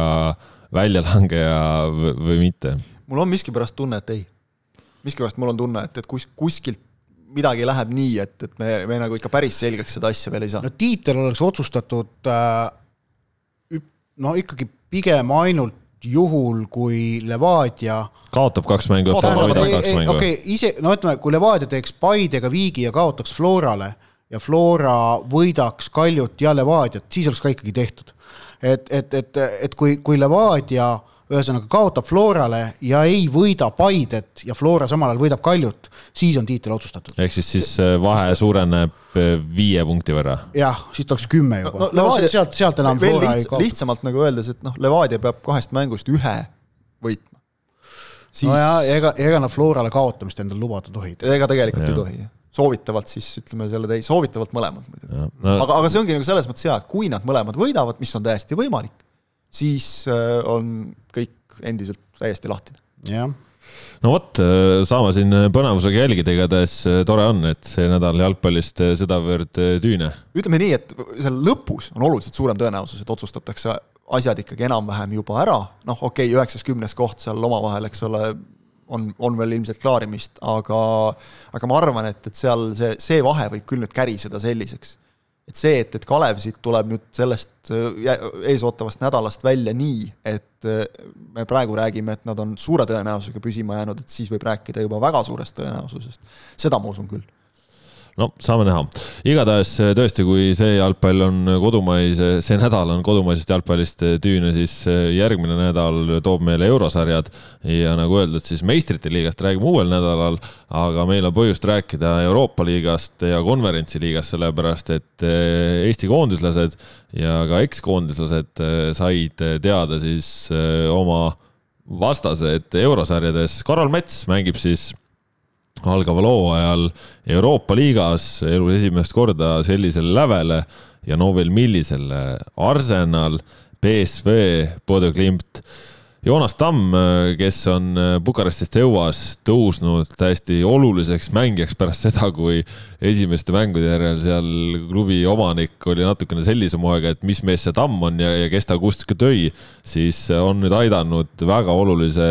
väljalangeja või mitte? mul on miskipärast tunne, et ei miskipärast mul on tunne, et, et kus, kuskilt midagi läheb nii, et, et me, me nagu ikka päris selgeks seda asja veel ei saa. no tiitel oleks otsustatud äh, no ikkagi pigem ainult juhul, kui Levadia kaotab kaks mängu, võidab kaks mängu. okei okay,, ise, no ütleme, kui Levadia teeks Paidega viigi ja kaotaks Florale ja Flora võidaks Kaljut ja Levadiat, siis oleks ka ikkagi tehtud. et, et, et, et kui, kui Levadia äh, ühesõnaga kaotab Florale ja ei võida Paidet ja Flora samal ajal võidab Kaljut, siis on tiitel otsustatud. ehk siis, siis äh, vahe suureneb äh, viie punkti võrra? jah, siis ta oleks kümme juba no,. No, no, sealt, sealt enam Flora lihts, ei kaota. lihtsamalt nagu öeldes, et noh, Levadia peab kahest mängust ühe võitma. Siis... no ja ega, ega nad Florale kaotamist endale lubada tohi. ega tegelikult ja. ei tohi soovitavalt siis ütleme selle tei-, soovitavalt mõlemad muidugi. No. aga, aga see ongi nagu selles mõttes hea, et kui nad mõlemad võidavad, mis on täiesti võimalik, siis äh, on kõik endiselt täiesti lahtine. jah no vot, äh, saame siin põnevusega jälgida, igatahes äh, tore on, et see nädal jalgpallist sedavõrd tüüne. ütleme nii, et seal lõpus on oluliselt suurem tõenäosus, et otsustatakse asjad ikkagi enam-vähem juba ära, noh, okei okay,, üheksas, kümnes koht seal omavahel, eks ole, on, on veel ilmselt klaarimist, aga aga ma arvan, et, et seal see, see vahe võib küll nüüd käriseda selliseks, et see, et, et Kalev siit tuleb nüüd sellest eesootavast nädalast välja nii, et me praegu räägime, et nad on suure tõenäosusega püsima jäänud, et siis võib rääkida juba väga suurest tõenäosusest. seda ma usun küll no saame näha. igatahes eh, tõesti, kui see jalgpall on kodumaise, see nädal on kodumaisest jalgpallist eh, tüüne, siis eh, järgmine nädal toob meile eurosarjad ja nagu öeldud, siis meistrite liigast räägime uuel nädalal, aga meil on põhjust rääkida Euroopa liigast ja konverentsi liigast, sellepärast et Eesti koondislased ja ka ekskoondislased said teada siis oma vastased eurosarjades. Karol Mets mängib siis algaval hooajal Euroopa liigas elus esimest korda sellisele lävele ja no veel millisele. Arsenal, BSV, Bodø Glimt. Joonas Tamm, kes on Bukarestist EUA-s tõusnud täiesti oluliseks mängijaks pärast seda, kui esimeste mängude järel seal klubi omanik oli natukene sellise moega, et mis mees see Tamm on ja, ja kes ta kuskilt tõi, siis on nüüd aidanud väga olulise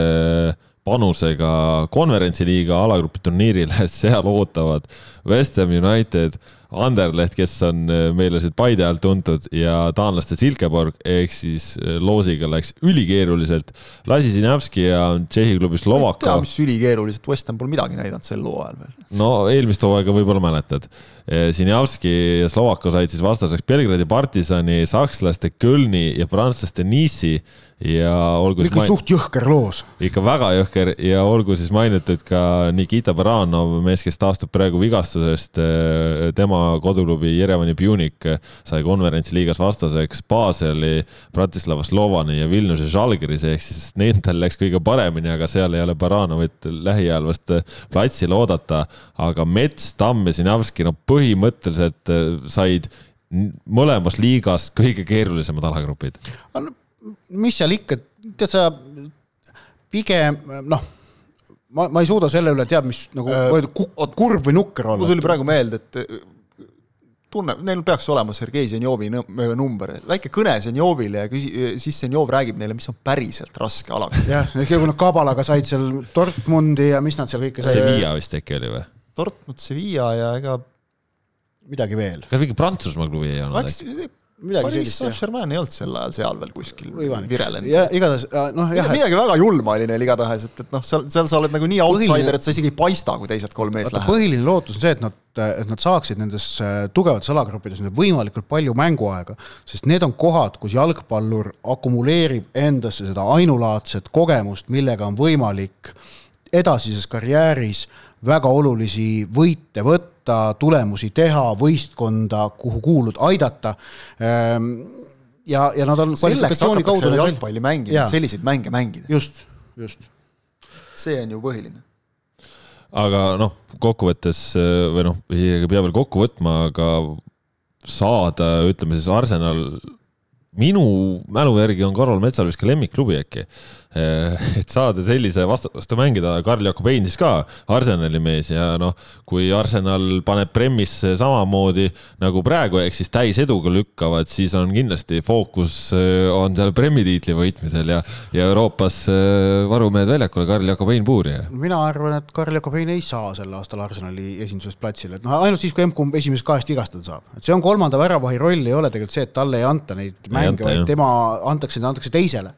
panusega konverentsiliiga alagrupi turniirile, seal ootavad West Ham United, Anderleht, kes on äh, meile siit Paide alt tuntud ja taanlaste Silkeborg ehk siis äh, loosiga läks ülikeeruliselt. lasi Sinjavski ja Tšehhi klubi Slovakka. tea, mis ülikeeruliselt, West Ham pole midagi näidanud sel hooajal veel. no eelmist hooaega võib-olla mäletad. Sinjavski äh, ja Slovakka said siis vastaseks Belgradi partisani, sakslaste Kölni ja prantslaste Nice'i ja olgu ikka main... suht jõhker loos. ikka väga jõhker ja olgu siis mainitud ka Nikita Baranov, mees, kes taastub praegu vigastusest. tema koduklubi Jerevani Pjunik sai konverentsiliigas vastaseks Baseli, Bratislava Slovani ja Vilniuse Žalgiris ehk siis nendel läks kõige paremini, aga seal ei ole Baranovit lähiajal vast platsil oodata. aga Mets, Tamm ja Sinavski, no põhimõtteliselt said mõlemas liigas kõige keerulisemad alagrupid mis seal ikka, tead sa, pigem noh, ma, ma ei suuda selle üle tead, mis nagu äh, kurb või nukker olla. mul tuli praegu meelde, et tunne, neil peaks olema Sergei Zenjovi number, väike kõne Zenjovile ja küsi-, siis Zenjov räägib neile, mis on päriselt raske alaga. jah, kui nad Kabalaga said seal Dortmundi ja mis nad seal kõike said. Sevilla vist äkki oli või? Dortmund, Sevilla ja ega midagi veel. kas mingi Prantsusmaa klubi ei olnud? midagi Paris Saint-Germain ei olnud sel ajal seal veel kuskil virelenud. ja igatahes noh, jah. midagi väga julma oli neil igatahes, et, et noh, seal, seal sa oled nagu nii outsider, et sa isegi ei paista, kui teised kolm meest lähevad. põhiline lootus on see, et nad, et nad saaksid nendes äh, tugevates alagruppides võimalikult palju mänguaega, sest need on kohad, kus jalgpallur akumuleerib endasse seda ainulaadset kogemust, millega on võimalik edasises karjääris väga olulisi võite võtta tulemusi teha, võistkonda, kuhu kuulud, aidata. Ehm, ja, ja nad on selleks hakatakse jalgpalli mängima, et selliseid mänge mängida. just, just. see on ju põhiline aga noh, kokkuvõttes või noh, ei pea veel kokku võtma, aga saada, ütleme siis Arsenal, minu mälu järgi on Karol Metsal vist ka lemmikklubi äkki Eh, et saada sellise vastu mängida, Karl Jakobein siis ka Arsenali mees ja noh, kui Arsenal paneb Premmisse samamoodi nagu praegu, ehk siis täiseduga lükkavad, siis on kindlasti fookus eh, on seal Premi tiitli võitmisel ja, ja Euroopas eh, varumehed väljakule, Karl Jakobein puuri. mina arvan, et Karl Jakobein ei saa sel aastal Arsenali esindusest platsile, et noh, ainult siis, kui M-kumb esimesest kahest vigastada saab, et see on kolmanda väravahi roll, ei ole tegelikult see, et talle ei anta neid mänge, vaid tema antakse, antakse teisele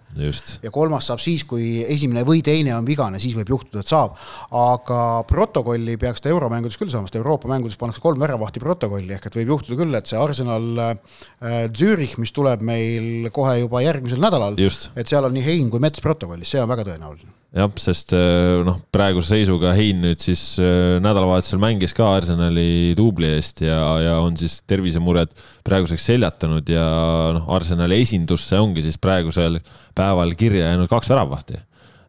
ja kolmas saab siis, kui esimene või teine on vigane, siis võib juhtuda, et saab. aga protokolli peaks ta euromängudes küll saama, sest Euroopa mängudes pannakse kolm väravahti protokolli, ehk et võib juhtuda küll, et see Arsenal äh, Zürich, mis tuleb meil kohe juba järgmisel nädalal, et seal on nii Hein kui Mets protokollis, see on väga tõenäoline jah, sest äh, noh, praeguse seisuga Hein nüüd siis äh, nädalavahetusel mängis ka Arsenali duubli eest ja, ja on siis tervisemured praeguseks seljatanud ja noh, Arsenali esindusse ongi siis praegusel päeval kirja jäänud kaks väravahti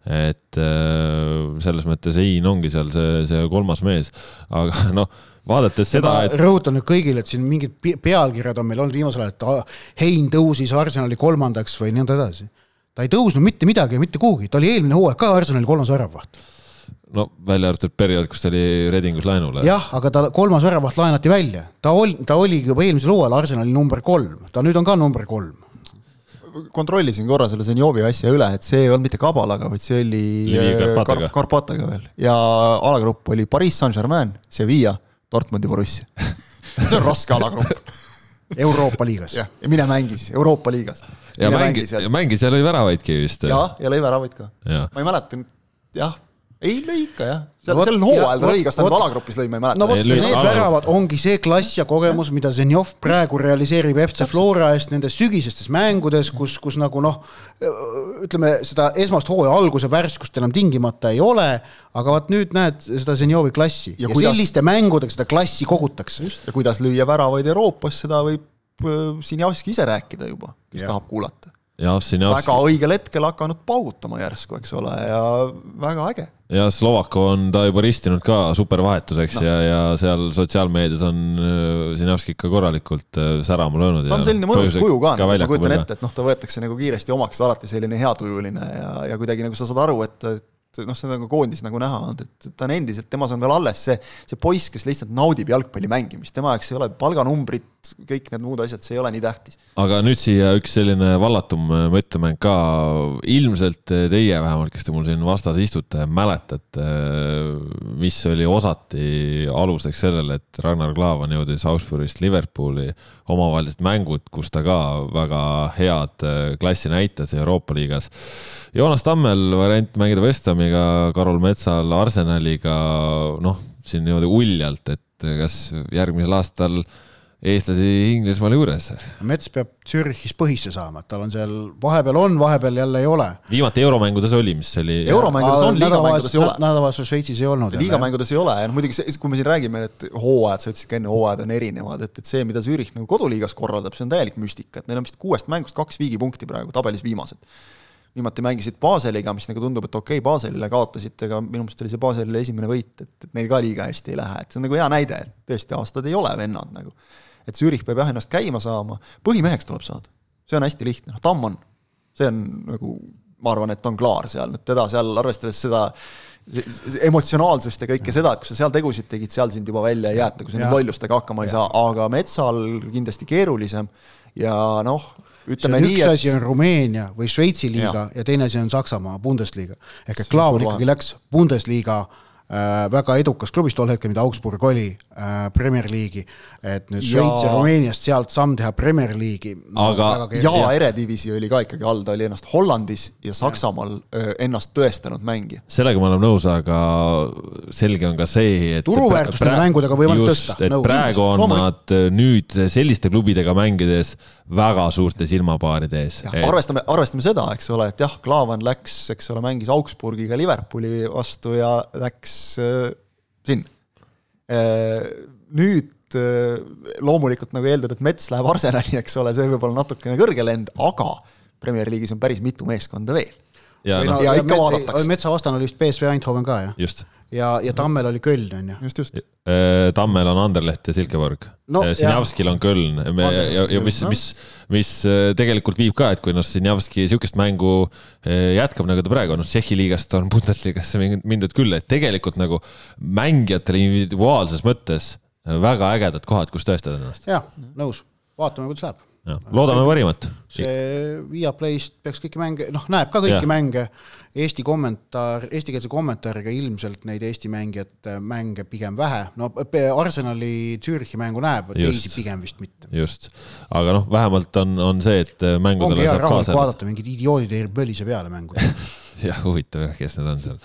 et äh, selles mõttes Hein ongi seal see, see kolmas mees, aga noh, vaadates seda, et. rõhutan nüüd kõigile, et siin mingid pealkirjad on meil olnud viimasel ajal, et Hein tõusis Arsenali kolmandaks või nõnda edasi ta ei tõusnud mitte midagi, mitte kuhugi, ta oli eelmine hooaeg ka Arsenali kolmas väravaht. no välja arvatud periood, kus ta oli Redingus laenul. jah, aga ta kolmas väravaht laenati välja, ta oli, ta oligi juba eelmisel hooajal Arsenali number kolm, ta nüüd on ka number kolm kontrollisin korra selle Zenjovi asja üle, et see ei olnud mitte Kabalaga, vaid see oli Karpataga. Karpataga veel ja alagrupp oli Pariis Saint-Germain, Sevilla, Dortmundi Borussia see on raske alagrupp Euroopa liigas. jah, ja mine mängi siis Euroopa liigas. Ja mängi, mängis ja lõi väravaidki vist. jah, ja lõi väravaid ka. ma ei mäleta jah ei lõi ikka jah, seal, sel hooajal ta lõi, kas ta nüüd alagrupis lõi, ma ei mäleta. no vot, need väravad ongi see klass ja kogemus, mida Zenjov praegu realiseerib FC Flora eest nendes sügisestes mängudes, kus, kus nagu noh, ütleme seda esmast hooaja alguse värskust enam tingimata ei ole, aga vot nüüd näed seda Zenjovi klassi ja, ja kuidas... selliste mängudega seda klassi kogutakse. just, ja kuidas lüüa väravaid Euroopas, seda võib Sinjavski ise rääkida juba, kes ja. tahab kuulata. väga õigel hetkel hakanud paugutama järsku, eks ole, ja väga äge ja Slovakko on ta juba ristinud ka supervahetuseks no. ja, ja seal sotsiaalmeedias on äh, ikka korralikult äh, särama löönud. ta on selline mõnus kuju ka, ka, ma kujutan ette, et noh, ta võetakse nagu kiiresti omaks, alati selline heatujuline ja, ja kuidagi nagu sa saad aru, et, et noh, seda on ka koondis nagu näha olnud, et ta on endiselt, temas on veel alles see, see poiss, kes lihtsalt naudib jalgpalli mängimist, tema jaoks ei ole palganumbrid, kõik need muud asjad, see ei ole nii tähtis. aga nüüd siia üks selline vallatum mõttemäng ka, ilmselt teie vähemalt, kes te mul siin vastas istute, mäletate, mis oli osati aluseks sellele, et Ragnar Klavan jõudis Augsburgist Liverpooli, omavahelised mängud, kus ta ka väga head klassi näitas Euroopa liigas. Joonas Tammel variant mängida West Hamiga, Karol Metsal Arsenaliga, noh, siin niimoodi uljalt, et kas järgmisel aastal äh, eestlasi Inglismaal juures. Mets peab Zürichis põhisse saama, et tal on seal, vahepeal on, vahepeal jälle ei ole. viimati euromängudes oli, mis oli. euromängudes on, liigamängudes ei ole. nädalavahetusel Šveitsis ei olnud. liigamängudes ei ole ja noh, muidugi see, kui me siin räägime, et hooajad, sa ütlesid ka enne, hooajad on erinevad, et, et see, mida Zürich nagu koduliigas korraldab, see on täielik müstika, et neil on vist kuuest mängust kaks viigipunkti praegu, tabelis viimased viimati mängisid Baseliga, mis nagu tundub, et okei okay,, Baselile kaotasite, aga minu meelest oli see Baselile esimene võit, et, et neil ka liiga hästi ei lähe, et see on nagu hea näide, et tõesti aastad ei ole vennad nagu et Zürich peab jah ennast käima saama, põhimeheks tuleb saada. see on hästi lihtne, noh Tamm on, see on nagu, ma arvan, et on klaar seal, nüüd teda seal, arvestades seda emotsionaalsust ja kõike seda, et kui sa seal tegusid tegid, seal sind juba välja ei jäeta, kui sa nüüd lollustega hakkama ei ja. saa, aga Metsal kindlasti keerulisem. Ja noh, ütleme nii, et üks asi on Rumeenia või Šveitsi liiga ja, ja teine asi on Saksamaa Bundesliga. ehk et Klaavan ikkagi läks. Bundesliga Äh, väga edukas klubis tol hetkel, mida Augsburg oli äh,, Premier League'i. et nüüd Šveits ja Rumeeniast sealt samm teha Premier League'i no,. aga ja Erediviisi oli ka ikkagi all, ta oli ennast Hollandis ja Saksamaal ja. ennast tõestanud mängija. sellega ma olen nõus, aga selge on ka see, et turuväärtust on mängudega võimalik tõsta. et nõus, praegu on no, nad nüüd selliste klubidega mängides väga suurte silmapaaride ees. Et... arvestame, arvestame seda, eks ole, et jah, Klaavan läks, eks ole, mängis Augsburgiga Liverpooli vastu ja läks äh, sinna äh,. nüüd äh, loomulikult nagu eeldad, et Mets läheb Arsenali, eks ole, see võib olla natukene kõrge lend, aga Premier League'is on päris mitu meeskonda veel. Ja, no, ja, ja ikka vaadatakse. Metsa vastane oli vist BSV Eindhoven ka, jah? just ja, ja Tammel oli Köln, on ju. just, just. Äh, Tammel on Anderleht ja Silkeborg no,. Äh, Sinjavskil on Köln ja, ja, ja mis no., mis, mis äh, tegelikult viib ka, et kui noh, Sinjavski sihukest mängu jätkab, nagu ta praegu on, noh, Tšehhi liigast on Bundesligasse mindud küll, et tegelikult nagu mängijatele individuaalses mõttes väga ägedad kohad, kus tõestada ennast. jah, nõus, vaatame, kuidas läheb loodame parimat. see Viaplayst peaks kõiki mänge, noh, näeb ka kõiki ja. mänge. Eesti kommentaar, eestikeelse kommentaariga ilmselt neid Eesti mängijate mänge pigem vähe. no Arsenali Zürichi mängu näeb, teisi pigem vist mitte. just, aga noh, vähemalt on, on see, et mängudele hea rahulik vaadata, mingid idioodid ei pölise peale mängudele jah, huvitav jah, kes need on seal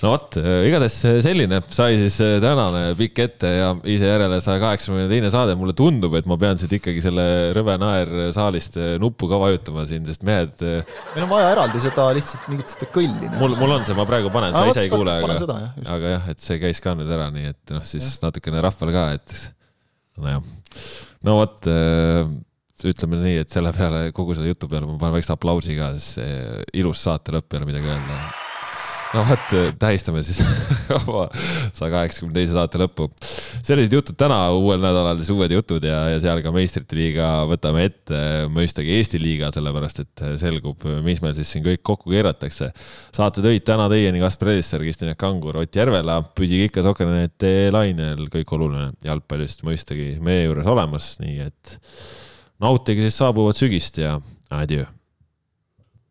no vot, äh, igatahes äh, selline sai siis äh, tänane pikk ette ja ise järele saja kaheksakümne teine saade. mulle tundub, et ma pean siit ikkagi selle Rõve Naer saalist nuppu ka vajutama siin, sest mehed. meil on vaja eraldi seda lihtsalt mingit seda kõlli. Nagu mul, mul on see, ma praegu panen, sa ise ei kuule, aga, aga jah, et see käis ka nüüd ära, nii et noh, siis ja. natukene rahvale ka, et nojah. no vot ütleme nii, et selle peale, kogu selle jutu peale ma panen väikse aplausi ka, sest ilus saate lõpp ei ole midagi öelda no vot, tähistame siis oma saja kaheksakümne teise saate lõppu. sellised jutud täna, uuel nädalal siis uued jutud ja, ja seal ka meistrite liiga võtame ette, mõistagi Eesti liiga, sellepärast et selgub, mis meil siis siin kõik kokku keeratakse. saate tõid täna teieni Kaspar Elisser, Kristjan Kangur, Ott Järvela, püsige ikka Sokkerneti lainel, kõik oluline jalgpallist mõistagi meie juures olemas, nii et nautige siis saabuvat sügist ja adjöö